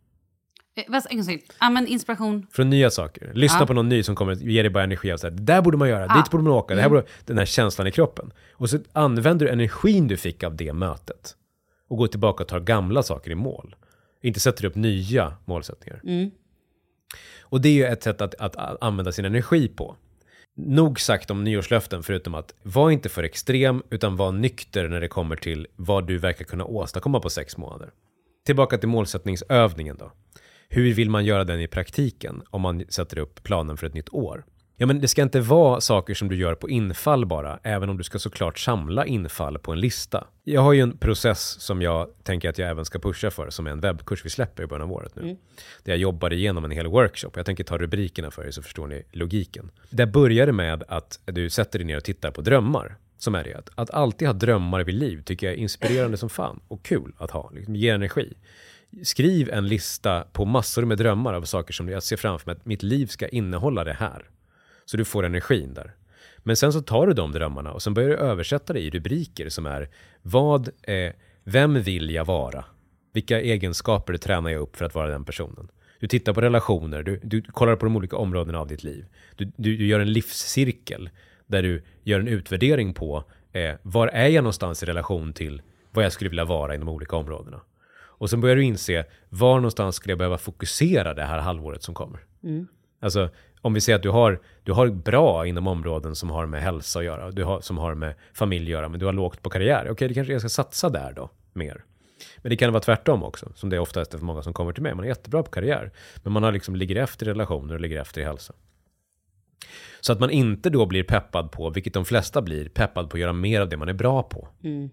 Eh, vad-. Använd inspiration. Från nya saker. Lyssna Ja. på någon ny som kommer ge dig bara energi av så här, det där borde man göra, dit borde man åka, det här borde, den här känslan i kroppen. Och så använder du energin du fick av det mötet. Och går tillbaka och tar gamla saker i mål. Inte sätter upp nya målsättningar. Och det är ju ett sätt att, att använda sin energi på. Nog sagt om nyårslöften, förutom att var inte för extrem, utan var nykter när det kommer till vad du verkar kunna åstadkomma på sex månader. Tillbaka till målsättningsövningen då. Hur vill man göra den i praktiken om man sätter upp planen för ett nytt år? Ja, men det ska inte vara saker som du gör på infall bara, även om du ska såklart samla infall på en lista. Jag har ju en process som jag tänker att jag även ska pusha för, som är en webbkurs vi släpper i början av året nu. Där jag jobbar igenom en hel workshop. Jag tänker ta rubrikerna för er så förstår ni logiken. Där börjar det med att du sätter dig ner och tittar på drömmar. Som är det. Att, att alltid ha drömmar vid liv tycker jag är inspirerande som fan och kul att ha. Liksom, ger energi. Skriv en lista på massor med drömmar av saker som jag ser framför mig att mitt liv ska innehålla det här. Så du får energin där. Men sen så tar du de drömmarna och sen börjar du översätta det i rubriker som är vad, eh, vem vill jag vara? Vilka egenskaper tränar jag upp för att vara den personen? Du tittar på relationer, du, du kollar på de olika områdena av ditt liv. Du, du, du gör en livscirkel där du gör en utvärdering på eh, var är jag någonstans i relation till vad jag skulle vilja vara i de olika områdena. Och sen börjar du inse var någonstans skulle jag behöva fokusera det här halvåret som kommer. Alltså om vi säger att du har, du har bra inom områden som har med hälsa att göra, du har, som har med familj att göra, men du har lågt på karriär. Okej, okay, det kanske jag ska satsa där då, mer. Men det kan vara tvärtom också, som det är oftast för många som kommer till mig. Man är jättebra på karriär, men man har liksom, ligger efter i relationer och ligger efter i hälsa. Så att man inte då blir peppad på, vilket de flesta blir, peppad på att göra mer av det man är bra på. Mm.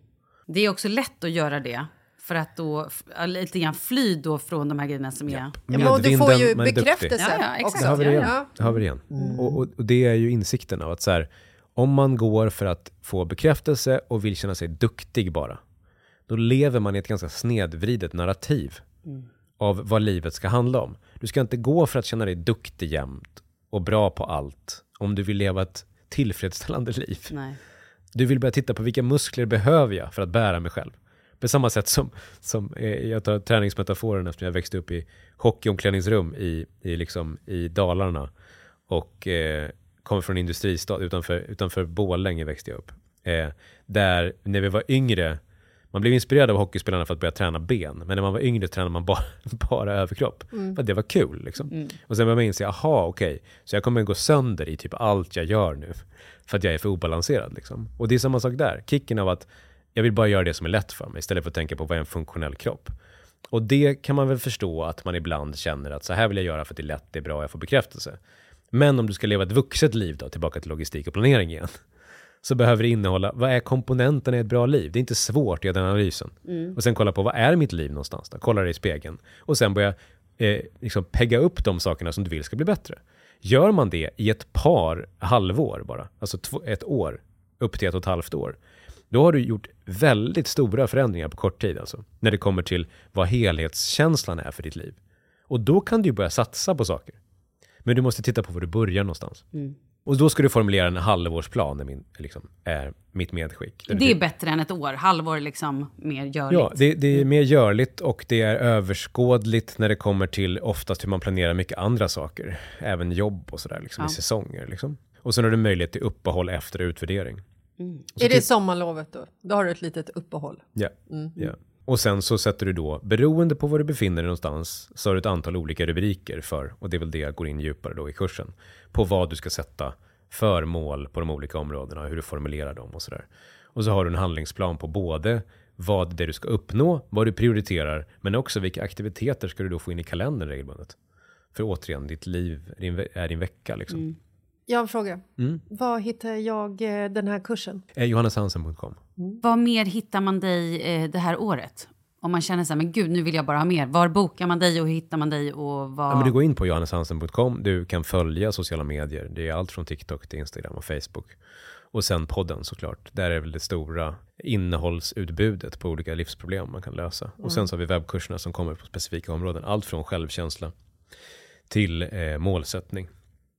Det är också lätt att göra det. För att då lite grann fly då från de här grejerna som är... Ja, men du får ju bekräftelse ja, ja, exakt. Det har vi det igen. Ja. Det, har vi det, igen. Mm. Och, och, och, det är ju insikten av att så här, om man går för att få bekräftelse och vill känna sig duktig bara, då lever man i ett ganska snedvridet narrativ mm. av vad livet ska handla om. Du ska inte gå för att känna dig duktig jämt och bra på allt om du vill leva ett tillfredsställande liv. Nej. Du vill börja titta på vilka muskler behöver jag för att bära mig själv. På samma sätt som, som eh, jag tar träningsmetaforen eftersom jag växte upp i hockeyomklädningsrum i, i, liksom, i Dalarna och eh, kommer från industristad utanför, utanför Borlänge växte jag upp. Eh, där när vi var yngre man blev inspirerad av hockeyspelarna för att börja träna ben, men när man var yngre tränade man bara, bara överkropp. Mm. För att det var kul. Liksom. Mm. Och sen började man inse, aha, okej, okay, så jag kommer gå sönder i typ allt jag gör nu. För att jag är för obalanserad. Liksom. Och det är samma sak där. Kicken av att jag vill bara göra det som är lätt för mig, istället för att tänka på vad är en funktionell kropp. Och det kan man väl förstå att man ibland känner att så här vill jag göra för att det är lätt, det är bra, jag får bekräftelse. Men om du ska leva ett vuxet liv då, tillbaka till logistik och planering igen så behöver det innehålla, vad är komponenterna i ett bra liv? Det är inte svårt att göra den analysen. Mm. Och sen kolla på, vad är mitt liv någonstans? Då? Kolla det i spegeln. Och sen börja eh, liksom pegga upp de sakerna som du vill ska bli bättre. Gör man det i ett par halvår bara, alltså ett år, upp till ett och ett halvt år, då har du gjort väldigt stora förändringar på kort tid alltså. När det kommer till vad helhetskänslan är för ditt liv. Och då kan du börja satsa på saker. Men du måste titta på var du börjar någonstans. Mm. Och då ska du formulera en halvårsplan, är, min, liksom, är mitt medskick. Det är bättre än ett år, halvår liksom mer görligt. Ja, det, det, är mer görligt och det är överskådligt när det kommer till oftast hur man planerar mycket andra saker. Även jobb och sådär, liksom, ja. i säsonger. Liksom. Och sen har du möjlighet till uppehåll efter utvärdering. Mm. Är det sommarlovet då? Då har du ett litet uppehåll? Ja. Mm. ja. Och sen så sätter du då, beroende på var du befinner dig någonstans, så har du ett antal olika rubriker för, och det är väl det jag går in djupare då i kursen, på vad du ska sätta för mål på de olika områdena, hur du formulerar dem och sådär. Och så har du en handlingsplan på både vad det är du ska uppnå, vad du prioriterar, men också vilka aktiviteter ska du då få in i kalendern regelbundet. För återigen, ditt liv är din vecka liksom. Mm. Jag har en fråga. Mm. Var hittar jag eh, den här kursen? Eh, Johanneshansen.com. Mm. Vad mer hittar man dig eh, det här året? Om man känner så här, men gud, nu vill jag bara ha mer. Var bokar man dig och hur hittar man dig? Och vad... ja, men du går in på johanneshansen.com. Du kan följa sociala medier. Det är allt från TikTok till Instagram och Facebook. Och sen podden såklart. Där är väl det stora innehållsutbudet på olika livsproblem man kan lösa. Mm. Och sen så har vi webbkurserna som kommer på specifika områden. Allt från självkänsla till eh, målsättning.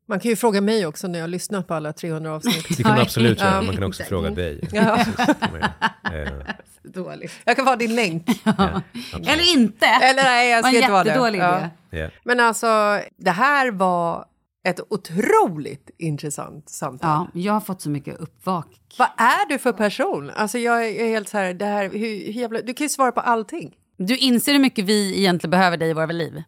Man kan ju fråga mig också när jag lyssnar på alla 300 avsnitt. Det kan du absolut göra. Man kan också fråga dig. Ja. Eh. Dåligt. Jag kan vara din länk. Ja, Eller inte. Eller nej, jag ska inte vara det. Idé. Ja. Men alltså, det här var ett otroligt intressant samtal. Ja, jag har fått så mycket uppvak. Vad är du för person? Alltså jag är helt så här, det här hur, hur jävla, du kan ju svara på allting. Du inser hur mycket vi egentligen behöver dig i våra liv.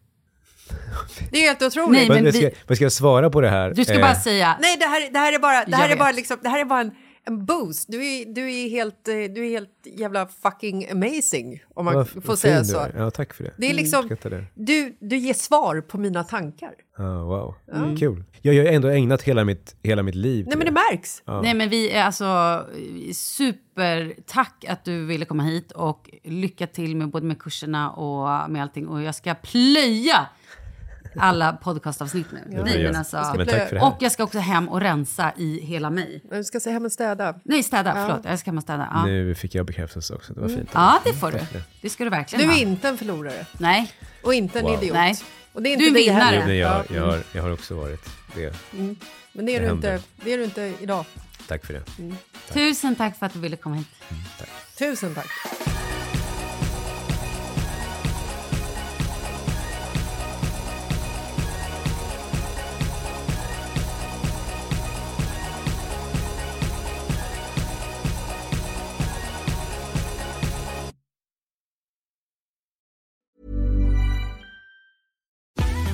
Det är helt otroligt. Nej, men vad, ska, vad ska jag svara på det här? Du ska eh. bara säga... Nej, det här, det här är bara, det här är bara, liksom, det här är bara en, en boost. Du är, du, är helt, eh, du är helt jävla fucking amazing, om man vad, får säga så. Ja, tack för det. Det är liksom, det. Du, du ger svar på mina tankar. Oh, wow, mm. kul. Jag har ändå ägnat hela mitt, hela mitt liv Nej, men det märks. Ja. Nej, men vi är alltså super tack att du ville komma hit och lycka till med både med kurserna och med allting. Och jag ska plöja alla podcastavsnitt nu. Ja. Nej, men alltså, men och jag ska också hem och rensa i hela mig. Du ska se hem och städa. Nej, städa. Ja. Förlåt, jag ska hem och städa. Ja. Nu fick jag bekräftelse också. Det var fint. Ja, det får du. Det ska du verkligen Du är ha. inte en förlorare. Nej. Och inte en wow. idiot. Nej. Och det är inte du är vinnare. Jag, jag, jag, har, jag har också varit det. Mm. Men det är, det du inte, det är du inte idag. Tack för det. Mm. Tack. Tusen tack för att du ville komma hit. Mm, tack. Tusen tack.